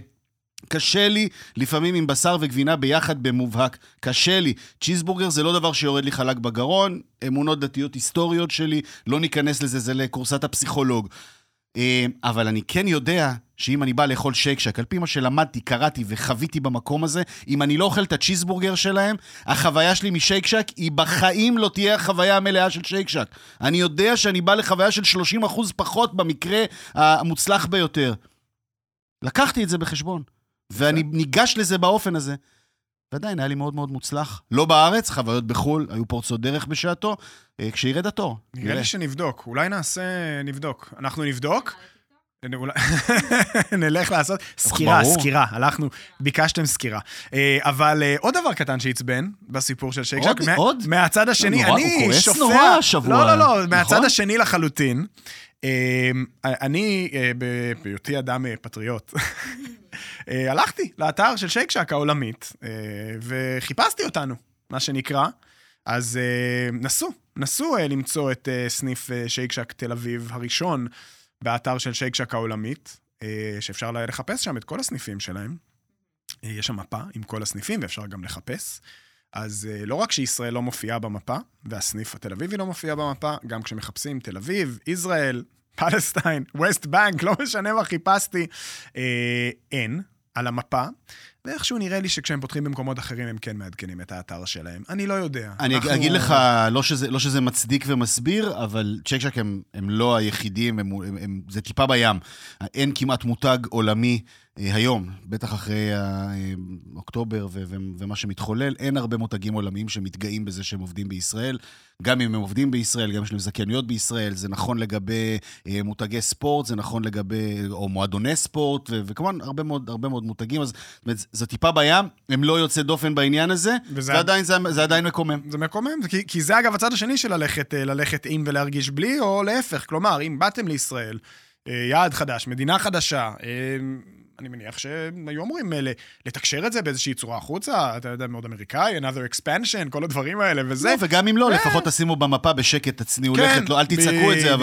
קשה לי לפעמים עם בשר וגבינה ביחד במובהק. קשה לי. צ'יזבורגר זה לא דבר שיורד לי חלק בגרון, אמונות דתיות היסטוריות שלי, לא ניכנס לזה, זה לכורסת הפסיכולוג. אה, אבל אני כן יודע שאם אני בא לאכול שייק שק, על פי מה שלמדתי, קראתי וחוויתי במקום הזה, אם אני לא אוכל את הצ'יזבורגר שלהם, החוויה שלי משייק שק היא בחיים לא תהיה החוויה המלאה של שייק שק. אני יודע שאני בא לחוויה של 30% פחות במקרה המוצלח ביותר. לקחתי את זה בחשבון, ואני ניגש לזה באופן הזה. ועדיין היה לי מאוד מאוד מוצלח. לא בארץ, חוויות בחו"ל, היו פורצות דרך בשעתו, אה, כשירד התור. נראה לי שנבדוק, אולי נעשה, נבדוק. אנחנו נבדוק. נלך לעשות סקירה. סקירה, הלכנו, ביקשתם סקירה. אה, אבל אה, עוד דבר קטן שעצבן בסיפור של שייק עוד? שק, מה- עוד? מהצד השני, נורא, אני הוא כועס שופע... נורא השבוע, לא, לא, לא, נכון? מהצד השני לחלוטין. אה, אני, בהיותי אדם פטריוט, הלכתי לאתר של שייק שק העולמית, וחיפשתי אותנו, מה שנקרא. אז נסו, נסו למצוא את סניף אה, שייק שק תל אביב הראשון באתר של שייק שק העולמית, אה, שאפשר לחפש שם את כל הסניפים שלהם. אה, יש שם מפה עם כל הסניפים, ואפשר גם לחפש. אז אה, לא רק שישראל לא מופיעה במפה, והסניף התל אביבי לא מופיע במפה, גם כשמחפשים תל אביב, ישראל, פלסטיין, ווסט בנק, לא משנה מה חיפשתי, אין על המפה. ואיכשהו נראה לי שכשהם פותחים במקומות אחרים, הם כן מעדכנים את האתר שלהם. אני לא יודע. אני אנחנו- אגיד לך, לא שזה, לא שזה מצדיק ומסביר, אבל צ'ק צ'ק הם, הם לא היחידים, הם, הם, הם, זה טיפה בים. אין כמעט מותג עולמי אה, היום, בטח אחרי אה, אוקטובר ו, ו, ומה שמתחולל, אין הרבה מותגים עולמיים שמתגאים בזה שהם עובדים בישראל. גם אם הם עובדים בישראל, גם אם יש להם זכיינויות בישראל, זה נכון לגבי אה, מותגי ספורט, זה נכון לגבי, או מועדוני ספורט, ו- וכמובן הרבה מאוד, הרבה מאוד מותגים, אז זאת אומרת, זה טיפה בים, הם לא יוצאי דופן בעניין הזה, וזה- ועדיין זה, זה עדיין מקומם. זה מקומם, כי, כי זה אגב הצד השני של ללכת, אה, ללכת עם ולהרגיש בלי, או להפך. כלומר, אם באתם לישראל, אה, יעד חדש, מדינה חדשה, אה, אני מניח שהיו אמורים אה, לתקשר את זה באיזושהי צורה החוצה, אתה יודע, מאוד אמריקאי, another expansion, כל הדברים האלה, וזה. לא, וגם אם לא, אה. לפחות תשימו במפה בשקט, תצניעו כן, לכת, לא, אל תצעקו את זה,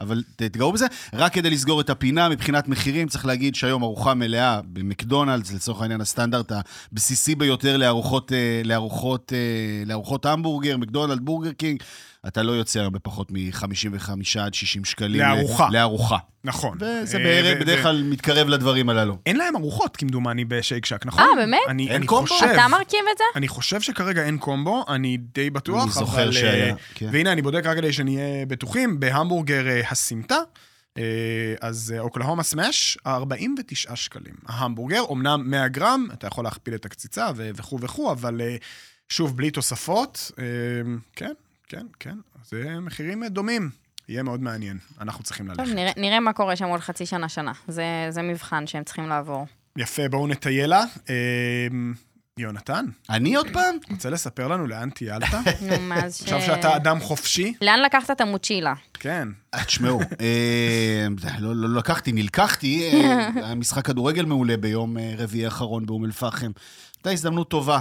אבל, תתגאו בזה. רק כדי לסגור את הפינה, מבחינת מחירים, צריך להגיד שהיום ארוחה מלאה במקדונלדס, לצורך העניין הסטנדרט הבסיסי ביותר לארוחות, אה, לארוחות, אה, לארוחות המבורגר, מקדונלד, בורגר קינג, אתה לא יוצא הרבה פחות מ-55 עד 60 שקלים. לארוחה. לארוחה. נכון. וזה אה, בערך, בדרך כלל מתקרב לדברים הללו. אין להם ארוחות, כמדומני, בשייק שק, נכון? אה, באמת? אני, אין אני קומבו? חושב... אתה מרכיב את זה? אני חושב שכרגע אין קומבו, אני די בטוח, אני זוכר אבל... שהיה, אה, כן. והנה, אני בודק רק כדי שנהיה בטוחים, בהמבורגר אה, הסמטה, אה, אז אה, אוקלהומה סמאש, 49 שקלים. ההמבורגר, אמנם 100 גרם, אתה יכול להכפיל את הקציצה וכו' וכו', אבל אה, שוב, בלי תוספות, אה, כן, כן, כן, זה מחירים אה, דומים. יהיה מאוד מעניין, אנחנו צריכים טוב, ללכת. נראה- נראה מה קורה שם עוד חצי שנה, שנה. זה זה מבחן שהם צריכים לעבור. יפה, בואו נטייל לה. אה, יונתן, אני עוד פעם? רוצה לספר לנו לאן טיילת? נו, מאז ש... עכשיו שאתה אדם חופשי? לאן לקחת את המוצ'ילה? כן. אה, תשמעו, אה, לא, לא לקחתי, נלקחתי, היה משחק כדורגל מעולה ביום רביעי האחרון באום אל-פחם. הייתה הזדמנות טובה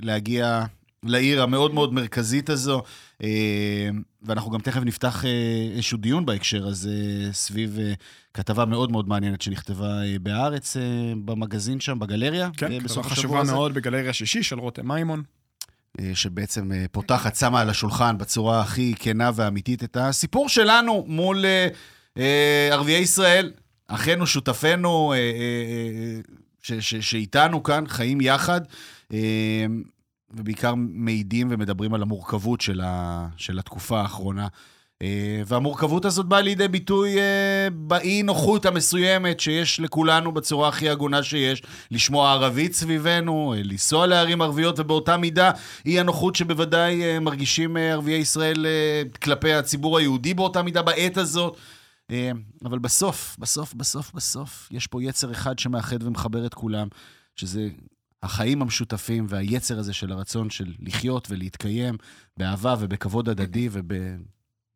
להגיע לעיר המאוד מאוד מרכזית הזו, אה, ואנחנו גם תכף נפתח אה, איזשהו דיון בהקשר הזה, סביב אה, כתבה מאוד מאוד מעניינת שנכתבה בהארץ, במגזין שם, בגלריה, כן, כתבה חשובה. מאוד בגלריה שישי של רותם מימון. שבעצם פותחת, שמה על השולחן בצורה הכי כנה ואמיתית את הסיפור שלנו מול ערביי ישראל, אחינו, שותפינו, ש- ש- שאיתנו כאן, חיים יחד, ובעיקר מעידים ומדברים על המורכבות של, ה, של התקופה האחרונה. אה, והמורכבות הזאת באה לידי ביטוי אה, באי-נוחות המסוימת שיש לכולנו בצורה הכי הגונה שיש, לשמוע ערבית סביבנו, אה, לנסוע לערים ערביות, ובאותה מידה אי-הנוחות שבוודאי מרגישים ערביי ישראל כלפי הציבור היהודי באותה מידה בעת הזאת. אבל בסוף, בסוף, בסוף, בסוף, יש פה יצר אחד שמאחד ומחבר את כולם, שזה החיים המשותפים והיצר הזה של הרצון של לחיות ולהתקיים באהבה ובכבוד הדדי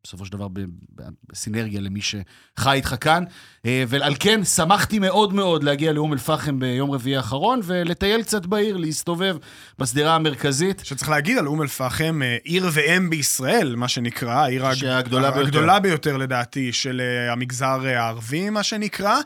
ובסופו של דבר בסינרגיה למי שחי איתך כאן. אה, ועל כן, שמחתי מאוד מאוד להגיע לאום אל-פחם ביום רביעי האחרון ולטייל קצת בעיר, להסתובב בשדרה המרכזית. שצריך להגיד על אום אל-פחם, אה, עיר ואם בישראל, מה שנקרא, העיר הג- שהגדולה ביותר. הגדולה ביותר לדעתי של אה, המגזר הערבי, מה שנקרא.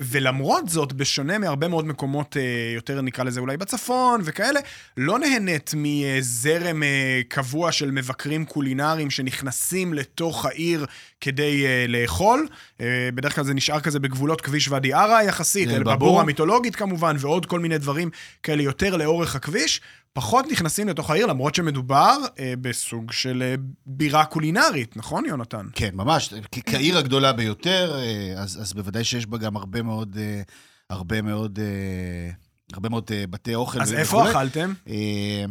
ולמרות זאת, בשונה מהרבה מאוד מקומות יותר, נקרא לזה אולי בצפון וכאלה, לא נהנית מזרם קבוע של מבקרים קולינריים שנכנסים לתוך העיר כדי אה, לאכול. אה, בדרך כלל זה נשאר כזה בגבולות כביש ואדי ערה יחסית, אל אל-באבור באבור. המיתולוגית כמובן, ועוד כל מיני דברים כאלה יותר לאורך הכביש. פחות נכנסים לתוך העיר, למרות שמדובר אה, בסוג של אה, בירה קולינרית, נכון, יונתן? כן, ממש. כ- כעיר הגדולה ביותר, אה, אז, אז בוודאי שיש בה גם הרבה מאוד, אה, הרבה מאוד, אה, הרבה מאוד אה, בתי אוכל. אז ו- איפה וכולי. אכלתם? אה,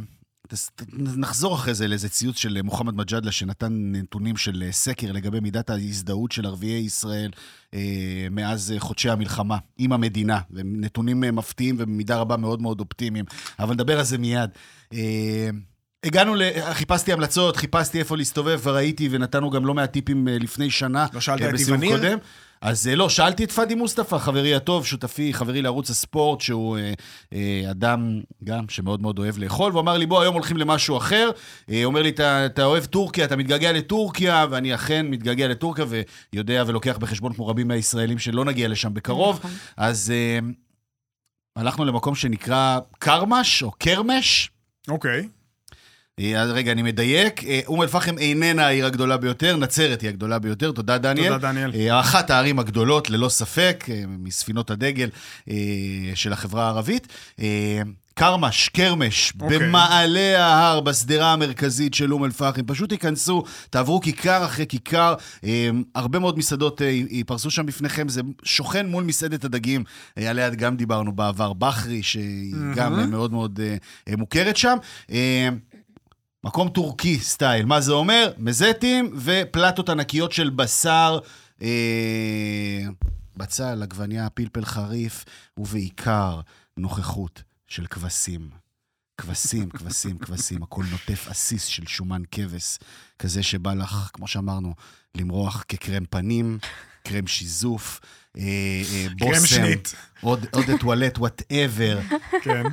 נחזור אחרי זה לאיזה ציוץ של מוחמד מג'אדלה, שנתן נתונים של אה, סקר לגבי מידת ההזדהות של ערביי ישראל אה, מאז אה, חודשי המלחמה עם המדינה. נתונים מפתיעים ובמידה רבה מאוד מאוד אופטימיים, אבל נדבר על זה מיד. אה, הגענו, ל... חיפשתי המלצות, חיפשתי איפה להסתובב, וראיתי, ונתנו גם לא מעט טיפים לפני שנה. לא שאלת את איווניר? אז אה, לא, שאלתי את פאדי מוסטפא, חברי הטוב, שותפי, חברי לערוץ הספורט, שהוא אה, אה, אדם גם שמאוד מאוד אוהב לאכול, והוא אמר לי, בוא, היום הולכים למשהו אחר. אה, אומר לי, "אתה- אתה אוהב טורקיה, אתה מתגעגע לטורקיה, ואני אכן מתגעגע לטורקיה, ויודע ולוקח בחשבון, כמו רבים מהישראלים, שלא נגיע לשם בקרוב. נכון. אז אה, הלכנו למקום שנקרא קרמש, או קרמש. אוקיי. אז רגע, אני מדייק. אה, אום אל-פחם איננה העיר הגדולה ביותר, נצרת היא הגדולה ביותר. תודה, דניאל. תודה, דניאל. אה, אחת הערים הגדולות, ללא ספק, אה, מספינות הדגל אה, של החברה הערבית. אה, קרמש, קרמש, אוקיי. במעלה ההר, בשדרה המרכזית של אום אל-פחם. פשוט תיכנסו, תעברו כיכר אחרי כיכר. אה, הרבה מאוד מסעדות אה, ייפרסו שם בפניכם. זה שוכן מול מסעדת הדגים, אה, עליה גם דיברנו בעבר, בחרי, שהיא גם אה, מאוד מאוד אה, אה, מוכרת שם. מקום טורקי סטייל. מה זה אומר? מזטים ופלטות ענקיות של בשר, אה, בצל, עגבניה, פלפל חריף, ובעיקר נוכחות של כבשים. כבשים, כבשים, כבשים, הכל נוטף עסיס של שומן כבש, כזה שבא לך, כמו שאמרנו, למרוח כקרם פנים, קרם שיזוף, אה, אה, קרם בושם, שנית. eau de toilette, whatever. כן.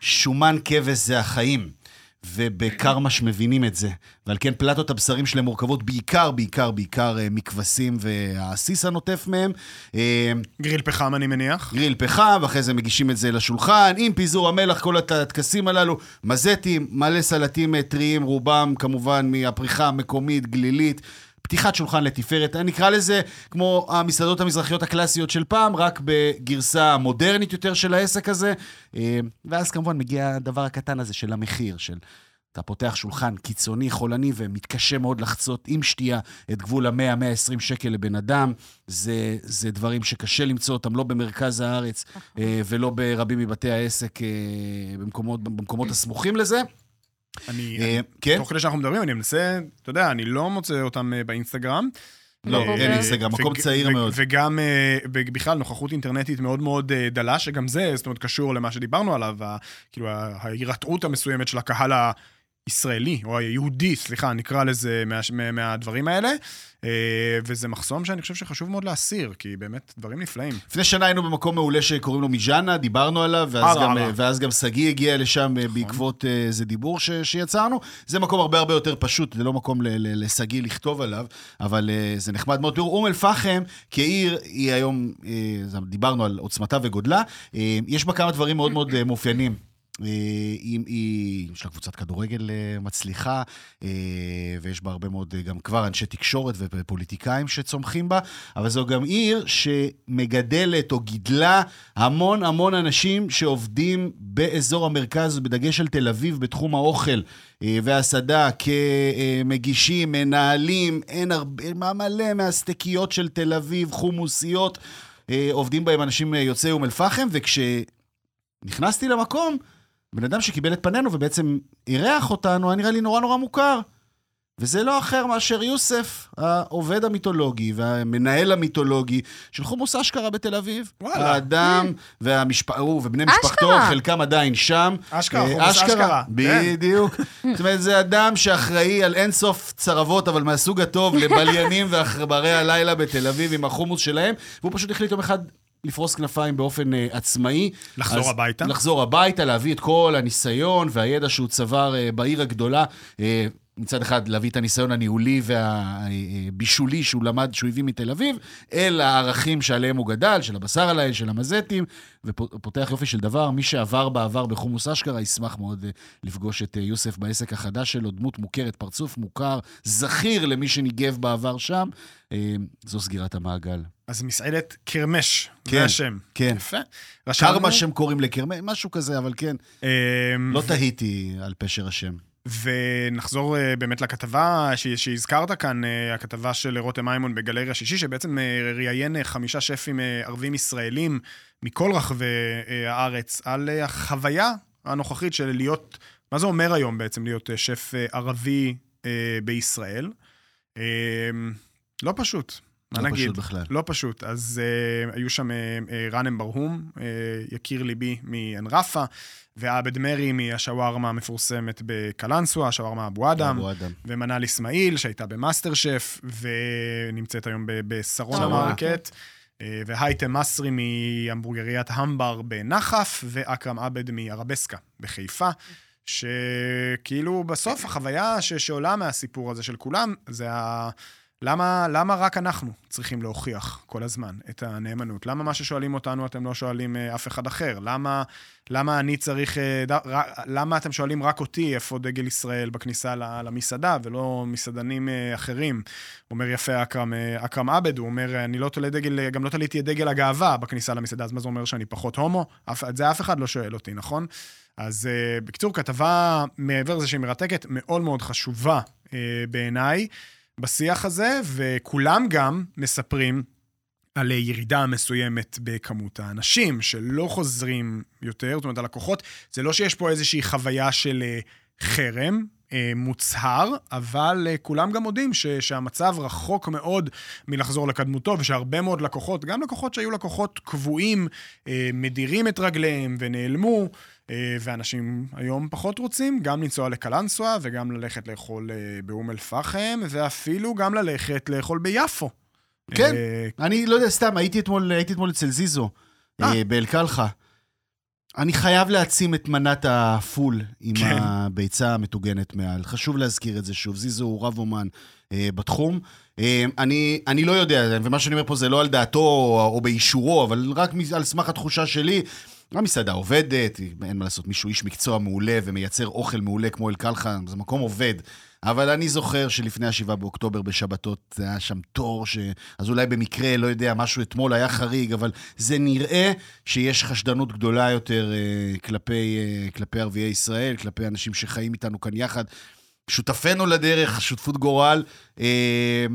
שומן כבש זה החיים. ובקרמש מבינים את זה. ועל כן פלטות הבשרים שלהם מורכבות בעיקר, בעיקר, בעיקר אה, מכבשים והעסיס הנוטף מהם. אה, גריל פחם, אני מניח. גריל פחם, ואחרי זה מגישים את זה לשולחן, עם פיזור המלח, כל הט- הטקסים הללו, מזטים, מלא סלטים אה, טריים, רובם כמובן מהפריחה המקומית, גלילית. פתיחת שולחן לתפארת, אני נקרא לזה כמו המסעדות המזרחיות הקלאסיות של פעם, רק בגרסה מודרנית יותר של העסק הזה. אה, ואז כמובן מגיע הדבר הקטן הזה של המחיר, של אתה פותח שולחן קיצוני, חולני, ומתקשה מאוד לחצות עם שתייה את גבול ה-100-120 שקל לבן אדם. זה, זה דברים שקשה למצוא אותם, לא במרכז הארץ אה, ולא ברבים מבתי העסק אה, במקומות, במקומות הסמוכים לזה. אני, אה, אני- כן? תוך כדי שאנחנו מדברים, אני מנסה, אתה יודע, אני לא מוצא אותם אה, באינסטגרם. לא, אה, אין אינסטגרם, מקום צעיר מאוד. וגם בכלל נוכחות אינטרנטית מאוד מאוד דלה, שגם זה, זאת אומרת, קשור למה שדיברנו עליו, ה- כאילו ה- ההירתעות המסוימת של הקהל הישראלי, או היהודי, סליחה, נקרא לזה, מה, מה, מהדברים האלה. אה, וזה מחסום שאני חושב שחשוב מאוד להסיר, כי באמת, דברים נפלאים. לפני שנה היינו במקום מעולה שקוראים לו מיג'אנה, דיברנו עליו, ואז הלאה, גם, הלאה. ואז גם שגיא הגיע לשם אה, בעקבות אה, איזה דיבור ש, שיצרנו. זה מקום הרבה הרבה יותר פשוט, זה לא מקום לשגיא לכתוב עליו, אבל אה, זה נחמד מאוד. תראו, אום אל-פחם כעיר, היא היום, אה, דיברנו על עוצמתה וגודלה, אה, יש בה כמה דברים מאוד מאוד אה, מאופיינים. אה, היא, היא, יש לה קבוצת כדורגל אה, מצליחה, אה, ויש בה הרבה מאוד גם כבר אנשי תקשורת ופוליטיקאים שצומחים בה, אבל זו גם עיר שמגדלת או גידלה המון המון אנשים שעובדים באזור המרכז, בדגש על תל אביב, בתחום האוכל וההסעדה, כמגישים, מנהלים, אין הרבה, מה מלא מהסטקיות של תל אביב, חומוסיות, עובדים בהם אנשים יוצאי אום אל-פחם, וכשנכנסתי למקום, בן אדם שקיבל את פנינו ובעצם אירח אותנו, היה נראה לי נורא נורא מוכר. וזה לא אחר מאשר יוסף, העובד המיתולוגי והמנהל המיתולוגי של חומוס אשכרה בתל אביב. וואלה. האדם והמשפ... הוא ובני אשכרה. משפחתו, חלקם עדיין שם. אשכרה, אה, חומוס אשכרה. כן. בדיוק. זאת אומרת, זה אדם שאחראי על אינסוף צרבות, אבל מהסוג הטוב, לבליינים ועכברי הלילה בתל אביב עם החומוס שלהם, והוא פשוט החליט יום אחד לפרוס כנפיים באופן uh, עצמאי. לחזור אז- הביתה? לחזור הביתה, להביא את כל הניסיון והידע שהוא צבר uh, בעיר הגדולה. Uh, מצד אחד, להביא את הניסיון הניהולי והבישולי שהוא למד, שהוא הביא מתל אביב, אל הערכים שעליהם הוא גדל, של הבשר על האל, של המזטים, ופותח יופי של דבר. מי שעבר בעבר בחומוס אשכרה, ישמח מאוד אה, לפגוש את אה, יוסף בעסק החדש שלו, דמות מוכרת, פרצוף מוכר, זכיר למי שניגב בעבר שם. אה, זו סגירת המעגל. אז מסעדת קרמש, כן, זה השם. כן. יפה. רשמנו. קרמה שהם קוראים לקרמה, משהו כזה, אבל כן, אמ, לא תהיתי על פשר השם. ונחזור אה, באמת לכתבה ש- שהזכרת כאן, אה, הכתבה של רותם מימון בגלריה שישי, שבעצם אה, ראיין חמישה שפים ערבים ישראלים מכל רחבי הארץ על החוויה הנוכחית של להיות, מה זה אומר היום בעצם להיות שף ערבי בישראל? לא פשוט. מה לא נגיד? פשוט בכלל. לא פשוט. אז uh, היו שם uh, ראנם ברהום, uh, יקיר ליבי מאנרפה, ועבד מרי מהשווארמה המפורסמת בקלנסווה, השווארמה אבו אדם. ומנאל אסמאעיל, שהייתה במאסטר שף, ונמצאת היום בשרון שרון. המרקט, אה, והייטם מסרי מהמבורגריית המבר בנחף, ואכרם עבד מערבסקה בחיפה. שכאילו בסוף החוויה ש- שעולה מהסיפור הזה של כולם, זה ה... למה, למה רק אנחנו צריכים להוכיח כל הזמן את הנאמנות? למה מה ששואלים אותנו אתם לא שואלים אה, אף אחד אחר? למה, למה אני צריך... אה, ד, ר, למה אתם שואלים רק אותי איפה דגל ישראל בכניסה למסעדה ולא מסעדנים אה, אחרים? אומר יפה אכרם, אה, אכרם עבד, הוא אומר, אני לא תולה דגל, גם לא תליתי את דגל הגאווה בכניסה למסעדה, אז מה זה אומר שאני פחות הומו? אף, את זה אף אחד לא שואל אותי, נכון? אז uh, בקיצור, כתבה מעבר לזה שהיא מרתקת, מאוד מאוד חשובה בעיניי בשיח הזה, וכולם גם מספרים על ירידה מסוימת בכמות האנשים שלא חוזרים יותר, זאת אומרת, הלקוחות, זה לא שיש פה איזושהי חוויה של uh, חרם, מוצהר, אבל כולם גם מודים ש, שהמצב רחוק מאוד מלחזור לקדמותו, ושהרבה מאוד לקוחות, גם לקוחות שהיו לקוחות קבועים, מדירים את רגליהם ונעלמו. אה, ואנשים היום פחות רוצים גם לנסוע לקלנסווה וגם ללכת לאכול אה, באום אל-פחם, ואפילו גם ללכת לאכול ביפו. כן, אה, אני לא יודע, סתם, הייתי אתמול, הייתי אתמול אצל זיזו, באל-קלחה. אני חייב להעצים את מנת הפול עם כן. הביצה המטוגנת מעל. חשוב להזכיר את זה שוב. זיזו הוא רב אומן אה, בתחום. אה, אני, אני לא יודע, ומה שאני אומר פה זה לא על דעתו או, או באישורו, אבל רק על סמך התחושה שלי. המסעדה עובדת, אין מה לעשות, מישהו איש מקצוע מעולה ומייצר אוכל מעולה כמו אל-קלחה, זה מקום עובד. אבל אני זוכר שלפני ה-7 באוקטובר בשבתות, היה שם תור, ש... אז אולי במקרה, לא יודע, משהו אתמול היה חריג, אבל זה נראה שיש חשדנות גדולה יותר אה, כלפי, אה, כלפי ערביי ישראל, כלפי אנשים שחיים איתנו כאן יחד. שותפינו לדרך, שותפות גורל, אה,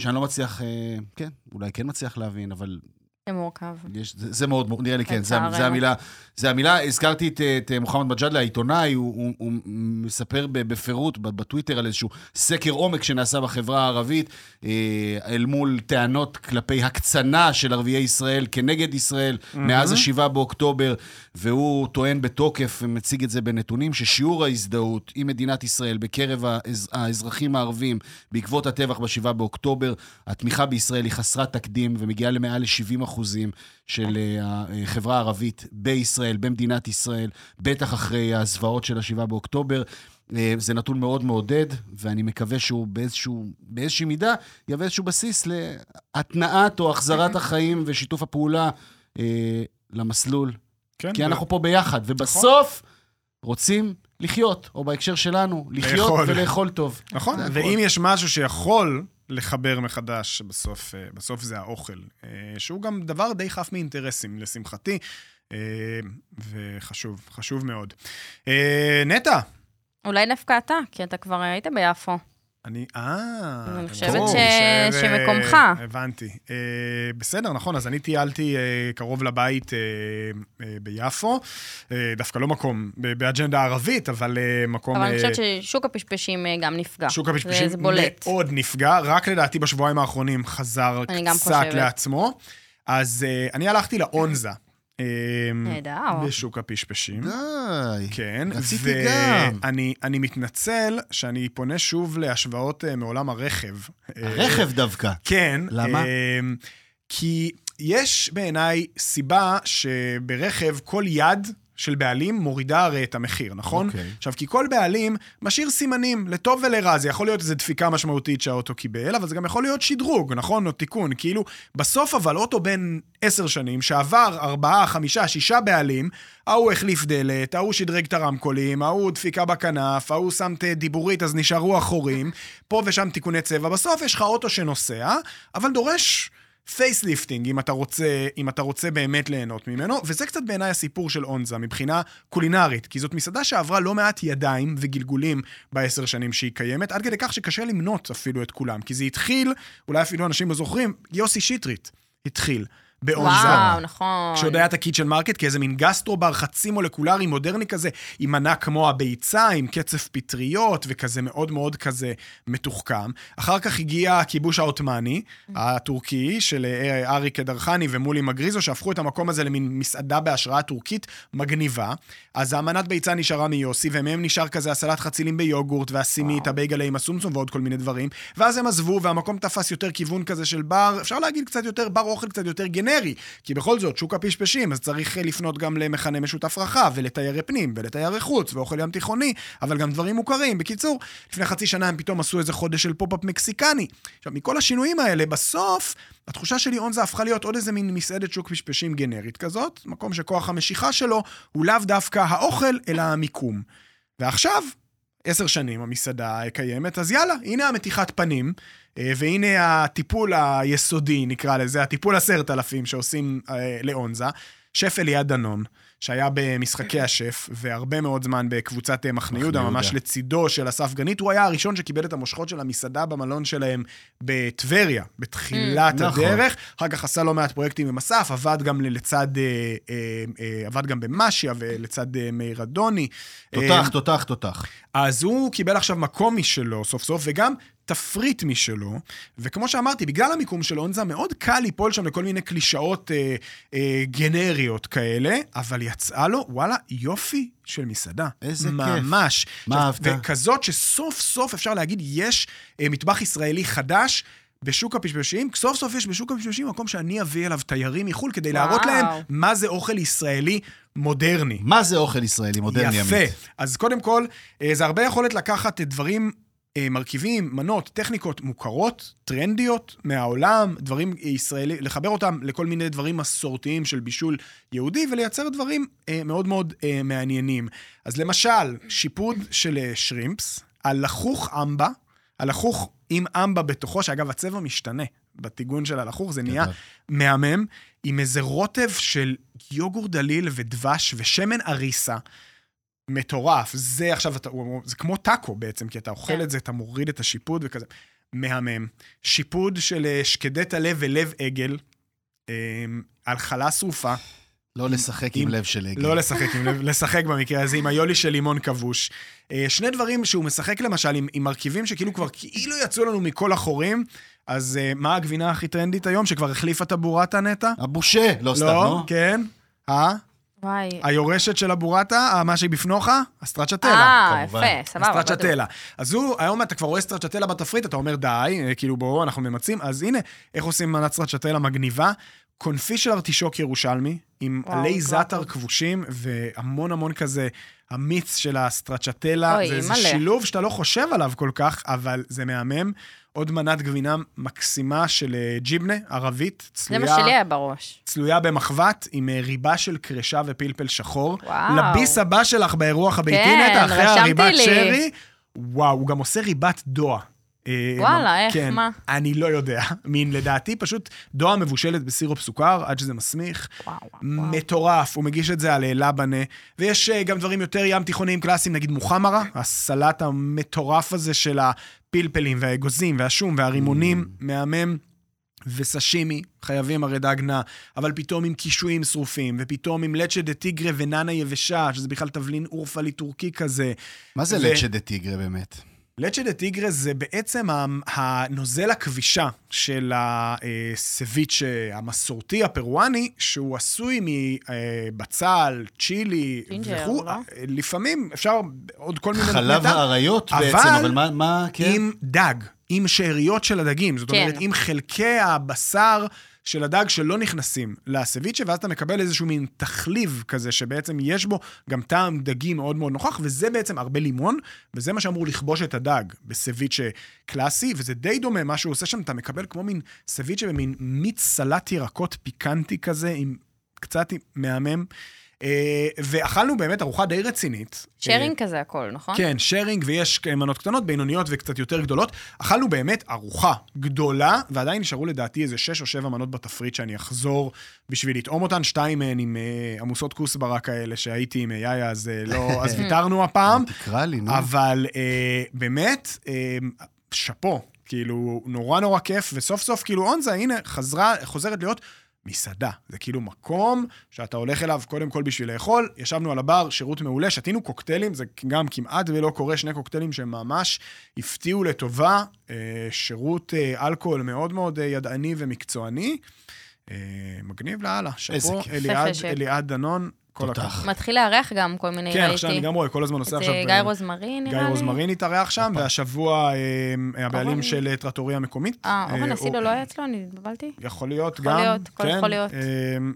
שאני לא מצליח, אה, כן, אולי כן מצליח להבין, אבל זה מורכב. יש, זה, זה מאוד, נראה לי כן, זה, זה המילה. זה המילה, הזכרתי את, את מוחמד מג'אדלה, העיתונאי, הוא, הוא, הוא מספר בפירוט בטוויטר על איזשהו סקר עומק שנעשה בחברה הערבית, אה, אל מול טענות כלפי הקצנה של ערביי ישראל כנגד ישראל mm-hmm. מאז ה-7 באוקטובר, והוא טוען בתוקף, ומציג את זה בנתונים, ששיעור ההזדהות עם מדינת ישראל בקרב האז, האזרחים הערבים בעקבות הטבח ב-7 באוקטובר, התמיכה בישראל היא חסרת תקדים ומגיעה למעל ל-70 אחוזים של אה, החברה הערבית בישראל, במדינת ישראל, בטח אחרי הזוועות של ה-7 באוקטובר. אה, זה נתון מאוד מעודד, ואני מקווה שהוא באיזשהו, באיזושהי מידה יהווה איזשהו בסיס להתנעת או החזרת החיים ושיתוף הפעולה אה, למסלול. כן. כי אנחנו פה ביחד, ובסוף רוצים לחיות, או בהקשר שלנו, לחיות לאכול. ולאכול טוב. נכון, ואם יש משהו שיכול לחבר מחדש, בסוף, אה, בסוף זה האוכל, אה, שהוא גם דבר די חף מאינטרסים, לשמחתי, אה, וחשוב, חשוב מאוד. נטע. אולי דווקא אתה, כי אתה כבר היית ביפו. אני, אה... אני חושבת ש... שמקומך. הבנתי. אה, בסדר, נכון, אז אני טיילתי אה, קרוב לבית אה, אה, ביפו, אה, דווקא לא מקום באג'נדה ערבית, אבל אה, מקום... אבל אה, אני חושבת ששוק הפשפשים אה, גם נפגע. שוק הפשפשים מאוד נפגע, רק לדעתי בשבועיים האחרונים חזר קצת לעצמו. אז אה, אני הלכתי לאונזה. אמ, נהדר. בשוק הפשפשים. די. כן. רציתי גם. ואני מתנצל שאני פונה שוב להשוואות אה, מעולם הרכב. הרכב דווקא. כן. למה? אמ, כי יש בעיניי סיבה שברכב כל יד של בעלים מורידה הרי את המחיר, נכון? Okay. אוקיי. עכשיו, כי כל בעלים משאיר סימנים, לטוב ולרע. זה יכול להיות איזו דפיקה משמעותית שהאוטו קיבל, אבל זה גם יכול להיות שדרוג, נכון? או תיקון. כאילו, בסוף אבל אוטו בן עשר שנים, שעבר ארבעה, חמישה, שישה בעלים, ההוא החליף דלת, ההוא שדרג את הרמקולים, ההוא דפיקה בכנף, ההוא שם דיבורית אז נשארו החורים, פה ושם תיקוני צבע. בסוף יש לך אוטו שנוסע, אבל דורש... facelifting, אם אתה רוצה, אם אתה רוצה באמת ליהנות ממנו, וזה קצת בעיניי הסיפור של אונזה מבחינה קולינרית, כי זאת מסעדה שעברה לא מעט ידיים וגלגולים בעשר שנים שהיא קיימת, עד כדי כך שקשה למנות אפילו את כולם, כי זה התחיל, אולי אפילו אנשים לא זוכרים, יוסי שטרית התחיל. באונזה. וואו, נכון. כשעוד היה את הקיצ'ן מרקט, כאיזה מין גסטרובר חצי מולקולרי מודרני כזה, עם מנה כמו הביצה, עם קצף פטריות, וכזה מאוד מאוד כזה מתוחכם. אחר כך הגיע הכיבוש העות'מאני, הטורקי, של אה, אריק דרחני ומולי מגריזו, שהפכו את המקום הזה למין מסעדה בהשראה טורקית מגניבה. אז המנת ביצה נשארה מיוסי, ומהם נשאר כזה הסלט חצילים ביוגורט, והסימית, הבייגלה עם הסומסום ועוד כל מיני דברים. ואז הם עזבו, והמקום תפס יותר כיוון כזה של בר, אפשר להגיד קצת יותר, בר אוכל קצת יותר גנרי. גנרי, כי בכל זאת, שוק הפשפשים, אז צריך אה, לפנות גם למכנה משותף רחב, ולתיירי פנים, ולתיירי חוץ, ואוכל ים תיכוני, אבל גם דברים מוכרים. בקיצור, לפני חצי שנה הם פתאום עשו איזה חודש של פופ-אפ מקסיקני. עכשיו, מכל השינויים האלה, בסוף, התחושה שלי, אונזה הפכה להיות עוד איזה מין מסעדת שוק פשפשים גנרית כזאת, מקום שכוח המשיכה שלו הוא לאו דווקא האוכל, אלא המיקום. ועכשיו, עשר שנים המסעדה קיימת, אז יאללה, הנה המתיחת פנים, והנה הטיפול היסודי, נקרא לזה, הטיפול עשרת אלפים שעושים אה, לאונזה. שף אליעד דנון, שהיה במשחקי השף, והרבה מאוד זמן בקבוצת אה, מחנה יהודה. ממש לצידו של אסף גרנית, הוא היה הראשון שקיבל את המושכות של המסעדה במלון שלהם בטבריה, בתחילת נכון. הדרך. אחר כך עשה לא מעט פרויקטים עם אסף, עבד גם לצד, אה, אה, אה, עבד גם במשיה ולצד אה, מאיר אדוני. אה, תותח, תותח, תותח. אז הוא קיבל עכשיו מקום משלו סוף סוף, וגם תפריט משלו, וכמו שאמרתי, בגלל המיקום של אונזה, מאוד קל ליפול שם לכל מיני קלישאות אה, אה, גנריות כאלה, אבל יצאה לו, וואלה, יופי של מסעדה. איזה כיף. ממש. מה אהבת? וכזאת שסוף סוף אפשר להגיד, יש אה, מטבח ישראלי חדש. בשוק הפשפשים, סוף סוף יש בשוק הפשפשים מקום שאני אביא אליו תיירים מחו"ל כדי להראות וואו. להם מה זה אוכל ישראלי מודרני. מה זה אוכל ישראלי מודרני, יפה. עמית? אז קודם כל, אה, זה הרבה יכולת לקחת דברים, אה, מרכיבים, מנות, טכניקות מוכרות, טרנדיות מהעולם, דברים ישראלי, לחבר אותם לכל מיני דברים מסורתיים של בישול יהודי, ולייצר דברים אה, מאוד מאוד אה, מעניינים. אז למשל, שיפוד של אה, שרימפס, הלחוך אמבה, הלחוך עם אמבה בתוכו, שאגב, הצבע משתנה בטיגון של הלחוך, זה נהיה. מהמם, עם איזה רוטב של יוגור דליל ודבש ושמן אריסה. מטורף. זה עכשיו, אתה, זה כמו טאקו בעצם, כי אתה אוכל כן. את זה, אתה מוריד את השיפוד וכזה. מהמם. שיפוד של אה, שקדי טלה ולב עגל, אה, על חלה שרופה. לא לשחק עם עם- לב של עגל. לא לשחק, עם לב, לשחק במקרה הזה, עם היולי של לימון כבוש. אה, שני דברים שהוא משחק למשל עם, עם מרכיבים שכאילו כבר כאילו יצאו לנו מכל החורים. אז אה, מה הגבינה הכי טרנדית היום, שכבר החליפה את הבורטה נטע? הבושה, לא סתם, לא, לא? כן. אה? וואי. היורשת של הבורטה, אה, מה שהיא בפנוך? הסטרצ'טלה. אה. יפה, סבבה. בדיוק. סטרצ'טלה. אז הוא, היום אתה כבר רואה סטרצ'טלה בתפריט, אתה אומר די, אה, כאילו בואו, אנחנו ממצים. אז הנה, איך עושים מנת סטרצ'טלה מגניבה. קונפי של ארטישוק ירושלמי, עם עלי זאטר. כבושים, והמון המון כזה המיץ של הסטרצ'טלה. אוי, זה איזה. שילוב שאתה לא חושב עליו כל כך, אבל זה מהמם. עוד מנת גבינה מקסימה של אה, ג'יבנה, ערבית, זה צלויה. מה שלי היה בראש. צלויה במחבת עם אה, ריבה של קרשה ופלפל שחור. וואו. לביס הבא שלך באירוח הביתי כן, נטע, אחרי הריבת לי. שרי. וואו, הוא גם עושה ריבת דוע. אה, וואלה, איך, כן, מה? אני לא יודע. מין, לדעתי, פשוט דוע מבושלת בסירופ סוכר, עד שזה מסמיך. וואו, וואו. מטורף, הוא מגיש את זה על אה, לבנה. ויש אה, גם דברים יותר ים תיכוניים קלאסיים, נגיד מוחמרה, הסלט המטורף הזה של הפלפלים והאגוזים והשום והרימונים, מהמם. וסשימי, חייבים הרי דג נא, אבל פתאום עם קישואים שרופים, ופתאום עם leche de tigre וננה יבשה, שזה בכלל תבלין אורפלי טורקי כזה. מה זה ו- leche de tigre באמת? leche de tigre זה בעצם ה- הנוזל הכבישה של הסביצ'ה המסורתי הפרואני, שהוא עשוי מבצל, צ'ילי ג'ינג'ר, וכו'. לא? לפעמים אפשר עוד כל מיני... חלב האריות אבל בעצם, אבל מה, מה, כן? עם דג, עם שאריות של הדגים. זאת כן. אומרת, עם חלקי הבשר של הדג שלא נכנסים לסביצ'ה, ואז אתה מקבל איזשהו מין תחליב כזה, שבעצם יש בו גם טעם דגי מאוד מאוד נוכח, וזה בעצם הרבה לימון, וזה מה שאמור לכבוש את הדג בסביצ'ה קלאסי, וזה די דומה, מה שהוא עושה שם, אתה מקבל כמו מין סביצ'ה במין מיץ סלט ירקות פיקנטי כזה, עם קצת מהמם. אה, ואכלנו באמת ארוחה די רצינית. אה, שיירינג כזה הכל, נכון? כן, שיירינג, ויש מנות קטנות, בינוניות וקצת יותר גדולות. אכלנו באמת ארוחה גדולה, ועדיין נשארו לדעתי איזה שש או שבע מנות בתפריט שאני אחזור בשביל לטעום אותן. שתיים מהן עם אה, עמוסות כוסברה כאלה, שהייתי עם אה, יאיה, אז אה, לא, אז ויתרנו הפעם. תקרא לי, נו. אבל אה, באמת, אה, שאפו, כאילו, נורא נורא כיף, וסוף סוף, כאילו, אונזה, הנה, חזרה, חוזרת להיות מסעדה. זה כאילו מקום שאתה הולך אליו קודם כל בשביל לאכול. ישבנו על הבר, שירות מעולה, שתינו קוקטיילים, זה גם כמעט ולא קורה, שני קוקטיילים שממש הפתיעו לטובה. אה, שירות אה, אלכוהול מאוד מאוד אה, ידעני ומקצועני. מגניב לאללה. שאפו. אליעד. אליעד דנון, כל תותח. הכבוד. מתחיל לארח גם כל מיני, כן, ראיתי. עכשיו אני גם רואה, כל הזמן עושה את עכשיו... אה, אה, גיא רוזמרין, נראה לי. גיא רוזמרין התארח שם, והשבוע אה, הבעלים. של אה, טרטוריה המקומית. אה, אורן אה, אסידו לא היה אצלו? אני התבלבלתי? יכול להיות יכול גם. להיות, הכל כן, יכול להיות. אה,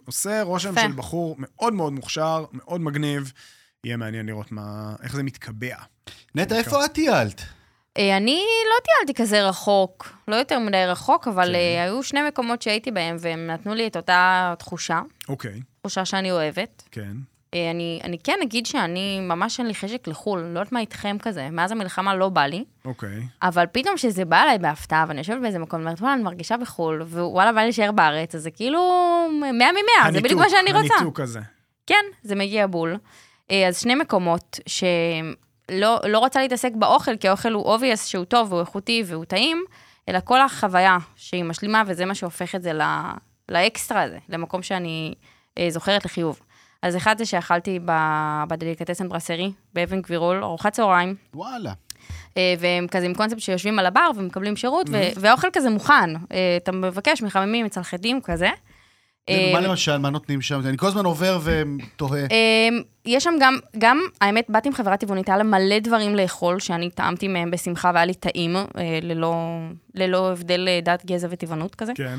עושה רושם. של בחור מאוד מאוד מוכשר, מאוד מגניב. יהיה מעניין לראות מה, איך זה מתקבע. נטע, איפה את טיילת? אה, אני לא טיילתי כזה רחוק, לא יותר מדי רחוק, אבל כן. אה, היו שני מקומות שהייתי בהם, והם נתנו לי את אותה תחושה, אוקיי, תחושה שאני אוהבת. כן. אה, אני, אני כן אגיד שאני, ממש אין לי חשק לחו"ל, לא יודעת מה איתכם כזה, מאז המלחמה לא בא לי, אוקיי. אבל פתאום כשזה בא אליי בהפתעה, ואני יושבת באיזה מקום, ואומרת, וואלה, אני מרגישה בחו"ל, ווואלה, בא לי להישאר בארץ, אז זה כאילו 100 מ-100, זה בדיוק מה שאני רוצה. הניתוק הזה. כן, זה מגיע בול. אז שני מקומות שלא לא רוצה להתעסק באוכל, כי האוכל הוא obvious שהוא טוב והוא איכותי והוא טעים, אלא כל החוויה שהיא משלימה, וזה מה שהופך את זה לא, לאקסטרה הזה, למקום שאני אה, זוכרת לחיוב. אז אחד זה שאכלתי בדליקטסן ברסרי, באבן גבירול, ארוחת צהריים, וואלה. אה, והם כזה עם קונספט שיושבים על הבר ומקבלים שירות, ו- והאוכל כזה מוכן. אה, אתה מבקש, מחממים, מצלחדים, כזה. אה, מה למשל, מה נותנים שם? אני כל הזמן עובר ותוהה. אמ, יש שם גם, גם, האמת, באתי עם חברה טבעונית, היה לה מלא דברים לאכול, שאני טעמתי מהם בשמחה והיה לי טעים, אה, ללא, ללא הבדל אה, דת, גזע וטבעונות כזה. כן.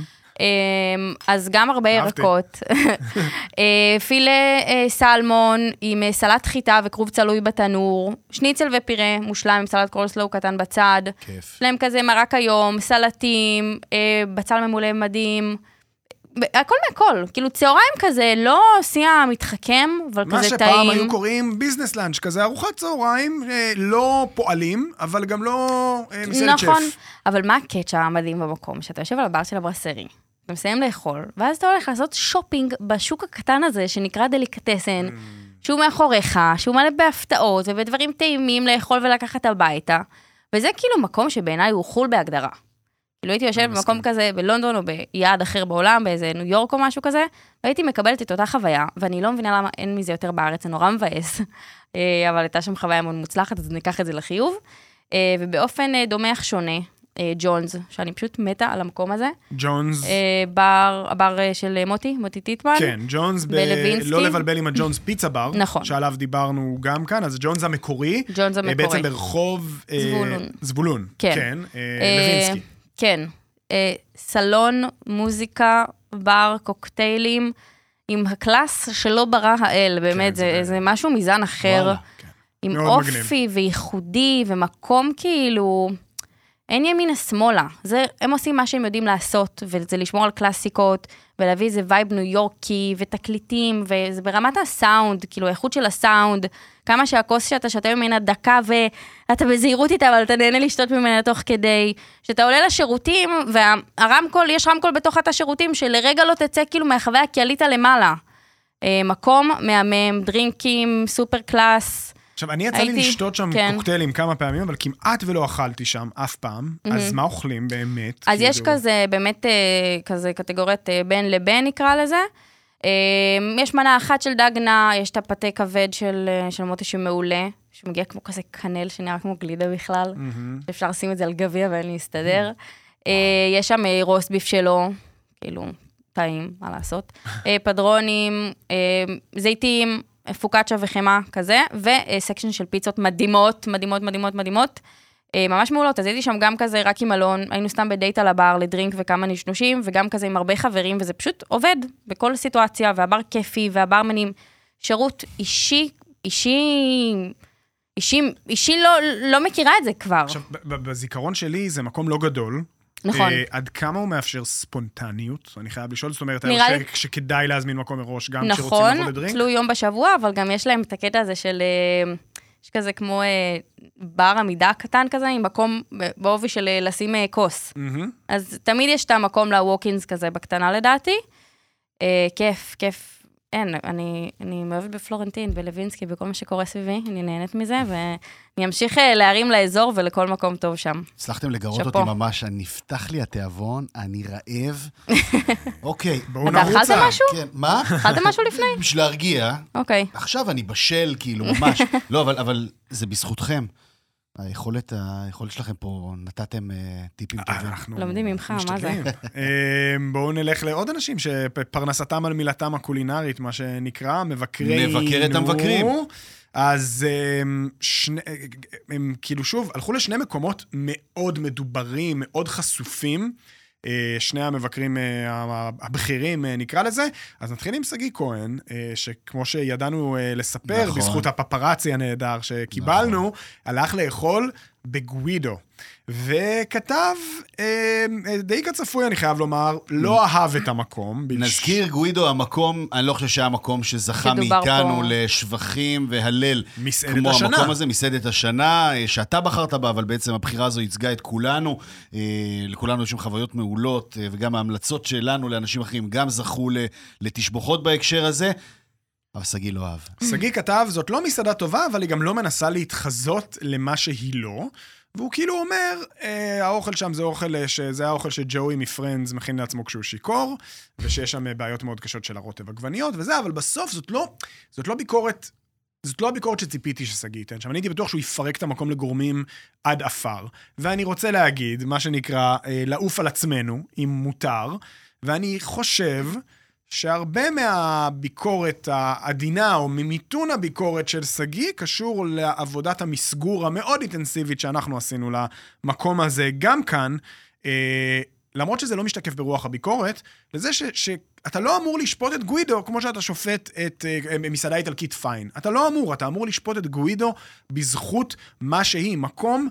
אז גם הרבה. ירקות. אה, פילה אה, סלמון עם אה, סלט חיטה וכרוב צלוי בתנור, שניצל ופירה מושלם עם סלט קורסלואו קטן בצד. כיף. יש להם כזה מרק היום, סלטים, אה, בצל ממולא מדהים. הכל מהכל, כאילו צהריים כזה, לא שיא המתחכם, אבל מה כזה טעים. שפעם היו קוראים business lunch, כזה ארוחת צהריים, אה, לא פועלים, אבל גם לא אה, מסעדת שף. נכון, אבל מה הקטע המדהים במקום? שאתה יושב על הבר של הברסרי, אתה מסיים לאכול, ואז אתה הולך לעשות שופינג בשוק הקטן הזה, שנקרא דליקטסן, ממ. שהוא מאחוריך, שהוא מלא בהפתעות ובדברים טעימים לאכול ולקחת הביתה, וזה כאילו מקום שבעיניי הוא חו"ל בהגדרה. כאילו הייתי יושבת במקום. כזה בלונדון או ביעד אחר בעולם, באיזה ניו יורק או משהו כזה, והייתי מקבלת את אותה חוויה, ואני לא מבינה למה אין מזה יותר בארץ, זה נורא מבאס. אה, אבל הייתה שם חוויה מאוד מוצלחת, אז ניקח את זה לחיוב. אה, ובאופן אה, דומה אך שונה, ג'ונס, שאני פשוט מתה על המקום הזה. ג'ונס, בר, הבר של מוטי, מוטי טיטמן. כן, ג'ונס, ב- בלווינסקי. לא לבלבל עם הג'ונס פיצה בר, נכון. שעליו דיברנו גם כאן, אז ג'ונס המקורי, ג'ונס המקורי. בעצם ברחוב... זבולון. זבולון, כן. כן, לוינסקי. כן. אה, סלון, מוזיקה, בר, קוקטיילים, עם ה class שלא ברא האל, באמת, זה זה, באמת. זה משהו מזן אחר. וואלה. כן. עם אופי וייחודי, ומקום כאילו... אין ימינה שמאלה. זה, הם עושים מה שהם יודעים לעשות, וזה לשמור על קלאסיקות, ולהביא איזה vibe ניו יורקי, ותקליטים, וזה ברמת הסאונד, כאילו האיכות של הסאונד, כמה שהכוס שאתה שותה ממנה דקה, ואתה בזהירות איתה, אבל אתה נהנה לשתות ממנה תוך כדי. שאתה עולה לשירותים, והרמקול, יש רמקול בתוך התא שירותים, שלרגע לא תצא כאילו מהחוויה, כי עלית למעלה. אה, מקום מהמם, דרינקים, סופר קלאס. עכשיו, אני יצא לי הייתי- לשתות שם כן. קוקטיילים כמה פעמים, אבל כמעט ולא אכלתי שם אף פעם. אז מה אוכלים באמת? אז יש כאילו? כזה, באמת, אה, כזה קטגוריית אה, בין לבין נקרא לזה. אה, יש מנה אחת של דג נע, יש את הפתה כבד של, של מוטי שמעולה, שמגיע כמו כזה קנל שנראה כמו גלידה בכלל. מהמם. אפשר לשים את זה על גביע ואין להסתדר. אה, יש שם רוסט ביף שלו, כאילו, טעים, מה לעשות. פדרונים, זיתים, פוקאצ'ה וחמאה כזה, וסקשן של פיצות מדהימות, מדהימות, מדהימות, מדהימות. אה, ממש מעולות, אז הייתי שם גם כזה רק עם אלון, היינו סתם בדייט על הבר לדרינק וכמה נשנושים, וגם כזה עם הרבה חברים, וזה פשוט עובד בכל סיטואציה, והבר כיפי, והברמנים, שירות אישי, אישי, אישי, אישי לא, לא מכירה את זה כבר. עכשיו, בזיכרון שלי זה מקום לא גדול. נכון. אה, עד כמה הוא מאפשר ספונטניות? אני חייב לשאול, זאת אומרת, נראה לי- שכדאי להזמין מקום מראש, גם כשרוצים נכון, לבוא לדרינק? תלוי יום בשבוע, אבל גם יש להם את הקטע הזה של... אה, יש כזה כמו אה, בר עמידה קטן כזה, עם מקום ב- בעובי של אה, לשים אה, כוס. מהמם. אז תמיד יש את המקום לווקינס כזה בקטנה לדעתי. אה, כיף, כיף. אין, אני, אני מאוהבת בפלורנטין, בלווינסקי, בכל מה שקורה סביבי, אני נהנית מזה, ואני אמשיך אה, להרים לאזור ולכל מקום טוב שם. הצלחתם לגרות שאפו. אותי ממש, נפתח לי התיאבון, אני רעב. אוקיי. בואו אתה נרוץ. אכלת משהו? כן, מה? אכלת משהו לפני? בשביל להרגיע, אוקיי. עכשיו אני בשל, כאילו, ממש. לא, אבל, אבל זה בזכותכם. היכולת, היכולת שלכם פה, נתתם אה, טיפים טובים. אנחנו לומדים ממך, מה זה? אה, בואו נלך לעוד אנשים שפרנסתם על מילתם הקולינרית, מה שנקרא, מבקרי... מבקר את המבקרים. אז הם, שני, הם כאילו שוב, הלכו לשני מקומות מאוד מדוברים, מאוד חשופים. אה, שני המבקרים אה, הבכירים, אה, נקרא לזה. אז נתחיל עם שגיא כהן, שכמו שידענו לספר, נכון. בזכות הפפרצי הנהדר שקיבלנו, הלך לאכול בגווידו. וכתב, אה, די כצפוי, אני חייב לומר, לא אהב את המקום. בלש- נזכיר, גווידו, המקום, אני לא חושב שהיה מקום שזכה מאיתנו פה. לשבחים והלל. מסעדת כמו השנה. המקום הזה, מסעדת השנה, אה, שאתה בחרת בה, אבל בעצם הבחירה הזו ייצגה את כולנו. אה, לכולנו יש שם חוויות מעולות, אה, וגם ההמלצות שלנו לאנשים אחרים גם זכו ל- לתשבחות בהקשר הזה. אבל שגיא לא אהב. שגיא כתב, זאת לא מסעדה טובה, אבל היא גם לא מנסה להתחזות למה שהיא לא. והוא כאילו אומר, אה, האוכל שם זה אוכל, אה, שזה האוכל שג'וי מפרנדס מכין לעצמו כשהוא שיכור, ושיש שם אה, בעיות מאוד קשות של הרוטב עגבניות וזה, אבל בסוף זאת לא, זאת לא ביקורת, זאת לא הביקורת שציפיתי ששגיא ייתן שם. אני הייתי בטוח שהוא יפרק את המקום לגורמים עד עפר. ואני רוצה להגיד, מה שנקרא, אה, לעוף על עצמנו, אם מותר, ואני חושב שהרבה מהביקורת העדינה, או ממיתון הביקורת של שגיא, קשור לעבודת המסגור המאוד אינטנסיבית שאנחנו עשינו למקום הזה, גם כאן, אה, למרות שזה לא משתקף ברוח הביקורת, לזה ש, שאתה לא אמור לשפוט את גווידו כמו שאתה שופט את אה, מסעדה איטלקית פיין. אתה לא אמור, אתה אמור לשפוט את גווידו בזכות מה שהיא, מקום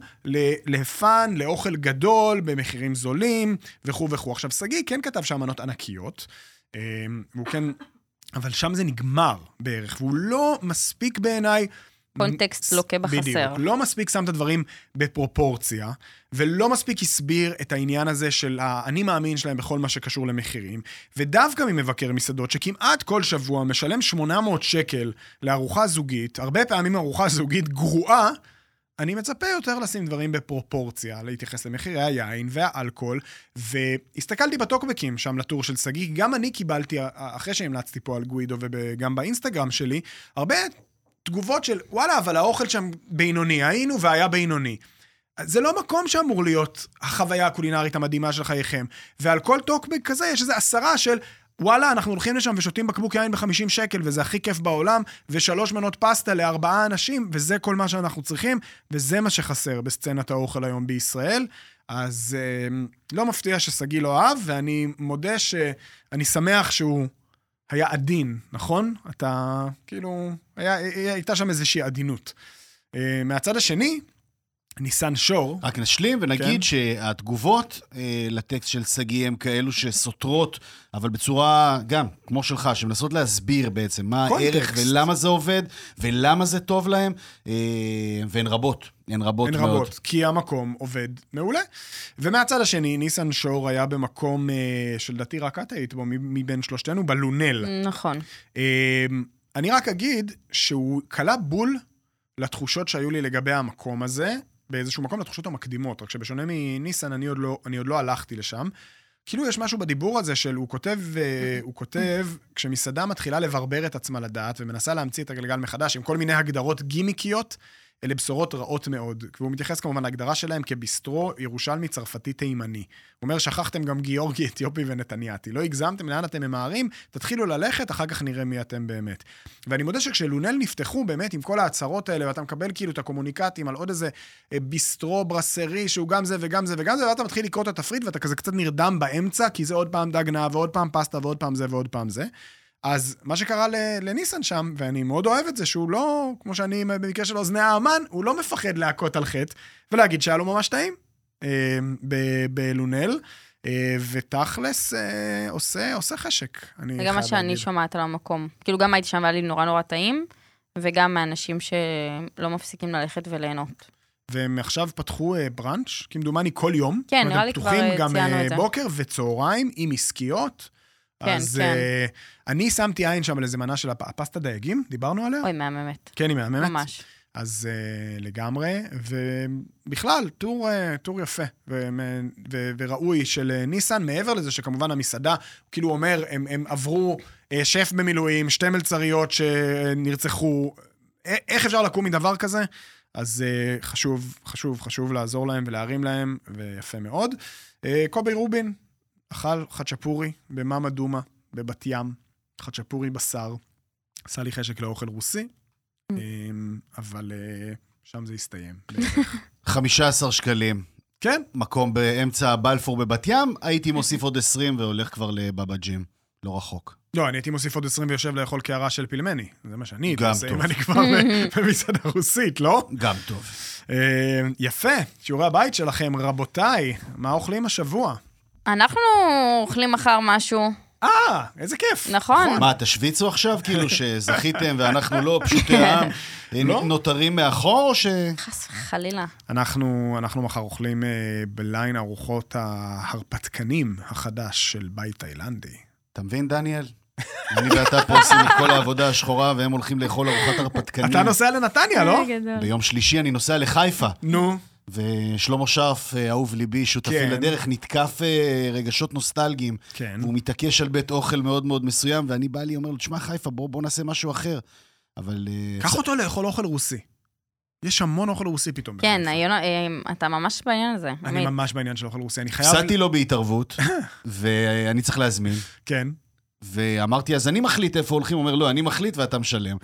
לפאן, לאוכל גדול, במחירים זולים, וכו' וכו'. עכשיו, שגיא כן כתב שם מנות ענקיות. אה, והוא כן... אבל שם זה נגמר בערך, והוא לא מספיק בעיניי... קונטקסט לוקה בחסר. בדיוק. לא מספיק שם את הדברים בפרופורציה, ולא מספיק הסביר את העניין הזה של האני מאמין שלהם בכל מה שקשור למחירים, ודווקא ממבקר מסעדות שכמעט כל שבוע משלם 800 שקל לארוחה זוגית, הרבה פעמים ארוחה זוגית גרועה, אני מצפה יותר לשים דברים בפרופורציה, להתייחס למחירי היין והאלכוהול, והסתכלתי בטוקבקים שם לטור של שגיא, גם אני קיבלתי, אחרי שהמלצתי פה על גווידו וגם באינסטגרם שלי, הרבה תגובות של, וואלה, אבל האוכל שם בינוני, היינו והיה בינוני. זה לא מקום שאמור להיות החוויה הקולינרית המדהימה של חייכם. ועל כל טוקבק כזה יש איזה עשרה של, וואלה, אנחנו הולכים לשם ושותים בקבוק יין ב-50 שקל, וזה הכי כיף בעולם, ושלוש מנות פסטה לארבעה אנשים, וזה כל מה שאנחנו צריכים, וזה מה שחסר בסצנת האוכל היום בישראל. אז אה, לא מפתיע ששגיא לא אהב, ואני מודה שאני שמח שהוא היה עדין, נכון? אתה, כאילו, היה, הייתה שם איזושהי עדינות. אה, מהצד השני, ניסן שור. רק נשלים ונגיד כן. שהתגובות אה, לטקסט של שגיא הם כאלו שסותרות, אבל בצורה, גם, כמו שלך, שמנסות להסביר בעצם מה קונטקסט. הערך ולמה זה עובד, ולמה זה טוב להם, אה, והן רבות. הן רבות הן מאוד. רבות, כי המקום עובד מעולה. ומהצד השני, ניסן שור היה במקום אה, שלדעתי רק את היית בו, מ- מבין שלושתנו, בלונל. נכון. אה, אני רק אגיד שהוא כלה בול לתחושות שהיו לי לגבי המקום הזה, באיזשהו מקום לתחושות המקדימות, רק שבשונה מניסן, אני עוד לא, אני עוד לא הלכתי לשם. כאילו יש משהו בדיבור הזה של, הוא כותב, אה, הוא כותב, כשמסעדה מתחילה לברבר את עצמה לדעת ומנסה להמציא את הגלגל מחדש עם כל מיני הגדרות גימיקיות, אלה בשורות רעות מאוד. והוא מתייחס כמובן להגדרה שלהם כביסטרו ירושלמי צרפתי תימני. הוא אומר, שכחתם גם גיאורגי, אתיופי ונתניאתי. לא הגזמתם לאן אתם ממהרים, תתחילו ללכת, אחר כך נראה מי אתם באמת. ואני מודה שכשלונל נפתחו באמת עם כל ההצהרות האלה, ואתה מקבל כאילו את הקומוניקטים על עוד איזה אה, ביסטרו ברסרי, שהוא גם זה וגם זה וגם זה, ואתה מתחיל לקרוא את התפריט ואתה כזה קצת נרדם באמצע, כי זה עוד פעם דג נא ועוד פעם פסטה ועוד פעם זה ועוד פעם זה. אז מה שקרה לניסן שם, ואני מאוד אוהב את זה, שהוא לא, כמו שאני במקרה של אוזני האמן, הוא לא מפחד להכות על חטא ולהגיד שהיה לו ממש טעים אה, בלונל, אה, ותכלס אה, עושה, עושה חשק. אני וגם מה שאני להגיד. שומעת על המקום. כאילו, גם הייתי שם והיה לי נורא נורא טעים, וגם מאנשים שלא מפסיקים ללכת וליהנות. והם עכשיו פתחו אה, בראנץ', כמדומני כל יום. כן, נראה לי כבר, פתוחים גם ציינו אה, את זה. בוקר וצהריים עם עסקיות. כן, אז כן. אה, אני שמתי עין שם על איזה מנה של הפ- הפסטה דייגים, דיברנו עליה? אוי, מהממת. כן, היא מהממת. ממש. אז uh, לגמרי, ובכלל, טור, uh, טור יפה ו- ו- וראוי של uh, ניסן, מעבר לזה שכמובן המסעדה, כאילו אומר, הם, הם עברו uh, שף במילואים, שתי מלצריות שנרצחו, א- איך אפשר לקום מדבר כזה? אז uh, חשוב, חשוב, חשוב לעזור להם ולהרים להם, ויפה מאוד. Uh, קובי רובין אכל חצ'פורי במאמה דומה, בבת ים, חצ'פורי בשר. עשה לי חשק לאוכל רוסי, um, אבל uh, שם זה הסתיים. בערך. 15 שקלים, כן, מקום באמצע בלפור בבת ים, הייתי מוסיף עוד 20 והולך כבר לבבא ג'ים. לא רחוק. לא, אני הייתי מוסיף עוד 20 ויושב לאכול קערה של פילמני. זה מה שאני הייתי עושה טוב. אם אני כבר במסעדה רוסית, לא? גם טוב. אה, יפה, שיעורי הבית שלכם, רבותיי, מה אוכלים השבוע? אנחנו אוכלים מחר משהו, אה, איזה כיף. נכון. מה, תשוויצו עכשיו, כאילו, שזכיתם ואנחנו לא, פשוטי העם, אה, לא. נותרים מאחור, או ש... חס וחלילה. אנחנו, אנחנו מחר אוכלים אה, בליין ארוחות ההרפתקנים החדש של בית תאילנדי. אתה מבין, דניאל? אני ואתה פה עושים את כל העבודה השחורה, והם הולכים לאכול ארוחת הרפתקנים. אתה נוסע לנתניה, לא? גדול. ביום שלישי אני נוסע לחיפה, נו, ושלמה שרף, אה, אהוב ליבי, שותפי כן. לדרך, נתקף אה, רגשות נוסטלגיים. כן. והוא מתעקש על בית אוכל מאוד מאוד מסוים, ואני בא לי, אומר לו, תשמע, חיפה, בוא, בוא נעשה משהו אחר. אבל... אה, קח אותו לאכול אוכל רוסי. יש המון אוכל רוסי פתאום. כן, אה, אתה ממש בעניין הזה. אני עמית. ממש בעניין של אוכל רוסי, אני חייב... הפסדתי לו בהתערבות, ואני צריך להזמין. כן. ואמרתי, אז אני מחליט איפה הולכים, הוא אומר, לא, אני מחליט ואתה משלם.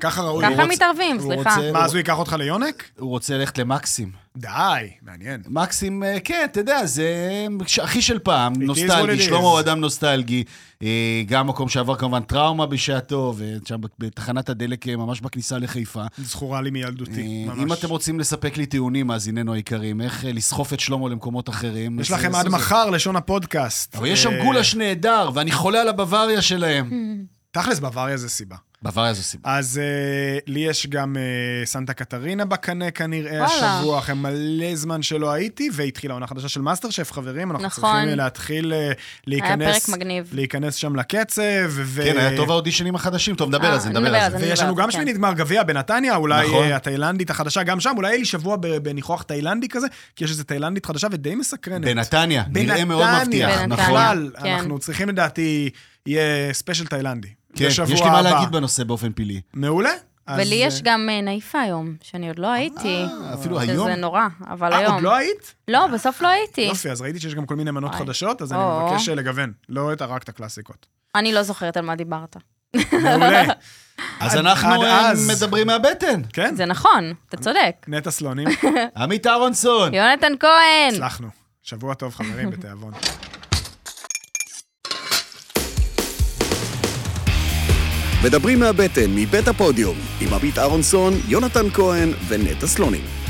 ככה- ראוי. ככה רוצה- מתערבים, סליחה. מה, אז הוא ייקח אותך ליונק? הוא רוצה ללכת למקסים. די, מעניין. מקסים, אה, כן, אתה יודע, זה אחי של פעם, נוסטלגי. שלמה הוא אדם נוסטלגי. אה, גם מקום שעבר כמובן טראומה בשעתו, ושם בתחנת הדלק, אה, ממש בכניסה לחיפה. זכורה לי מילדותי, ממש. אם אתם רוצים לספק לי טיעונים, מאזיננו היקרים, איך לסחוף את שלמה למקומות אחרים. יש אז, לכם עד. מחר לשון הפודקאסט. אבל יש שם גולש נהדר, ואני חולה על הבוואריה שלהם. תכלס, בוואריה זה סיבה. בוואריה זו סיבה. אז uh, לי יש גם uh, סנטה קטרינה בקנה כנראה וואלה. השבוע, אחרי מלא זמן שלא הייתי, והתחילה עונה חדשה של מאסטר שף, חברים, אנחנו נכון. צריכים להתחיל uh, היה להיכנס, פרק מגניב. להיכנס שם לקצב, ו... כן, היה טוב האודישנים החדשים. טוב, נדבר אה, על זה, נדבר על זה. ויש לנו גם כן. שמינית גמר גביע בנתניה, אולי נכון. התאילנדית החדשה גם שם, אולי יהיה לי שבוע ב- בניחוח תאילנדי כזה, כי יש איזו תאילנדית חדשה ודי מסקרנת. בנתניה, נראה מאוד מבטיח, בנתניה. נכון. כן. אנחנו צריכים לדעתי, יהיה ספיישל תאילנדי. כן, בשבוע יש לי מה הבא. להגיד בנושא באופן פלאי. מעולה. ולי יש אה, גם אה, נעיפה היום, שאני עוד לא הייתי. אה, אפילו היום? שזה נורא, אבל אה, היום. עוד לא היית? לא, בסוף לא הייתי. יופי, אז ראיתי שיש גם כל מיני מנות. חדשות, אז אני. מבקש אה, לגוון, לא את רק את הקלאסיקות. אני לא זוכרת על מה דיברת. מעולה. אז אנחנו אה. מדברים מהבטן. כן, זה נכון, אתה צודק. נטע סלונים, עמית אהרונסון. יונתן כהן! הצלחנו. שבוע טוב, חברים, בתיאבון. מדברים מהבטן, מבית הפודיום, עם עמית אהרונסון, יונתן כהן ונטע סלונים.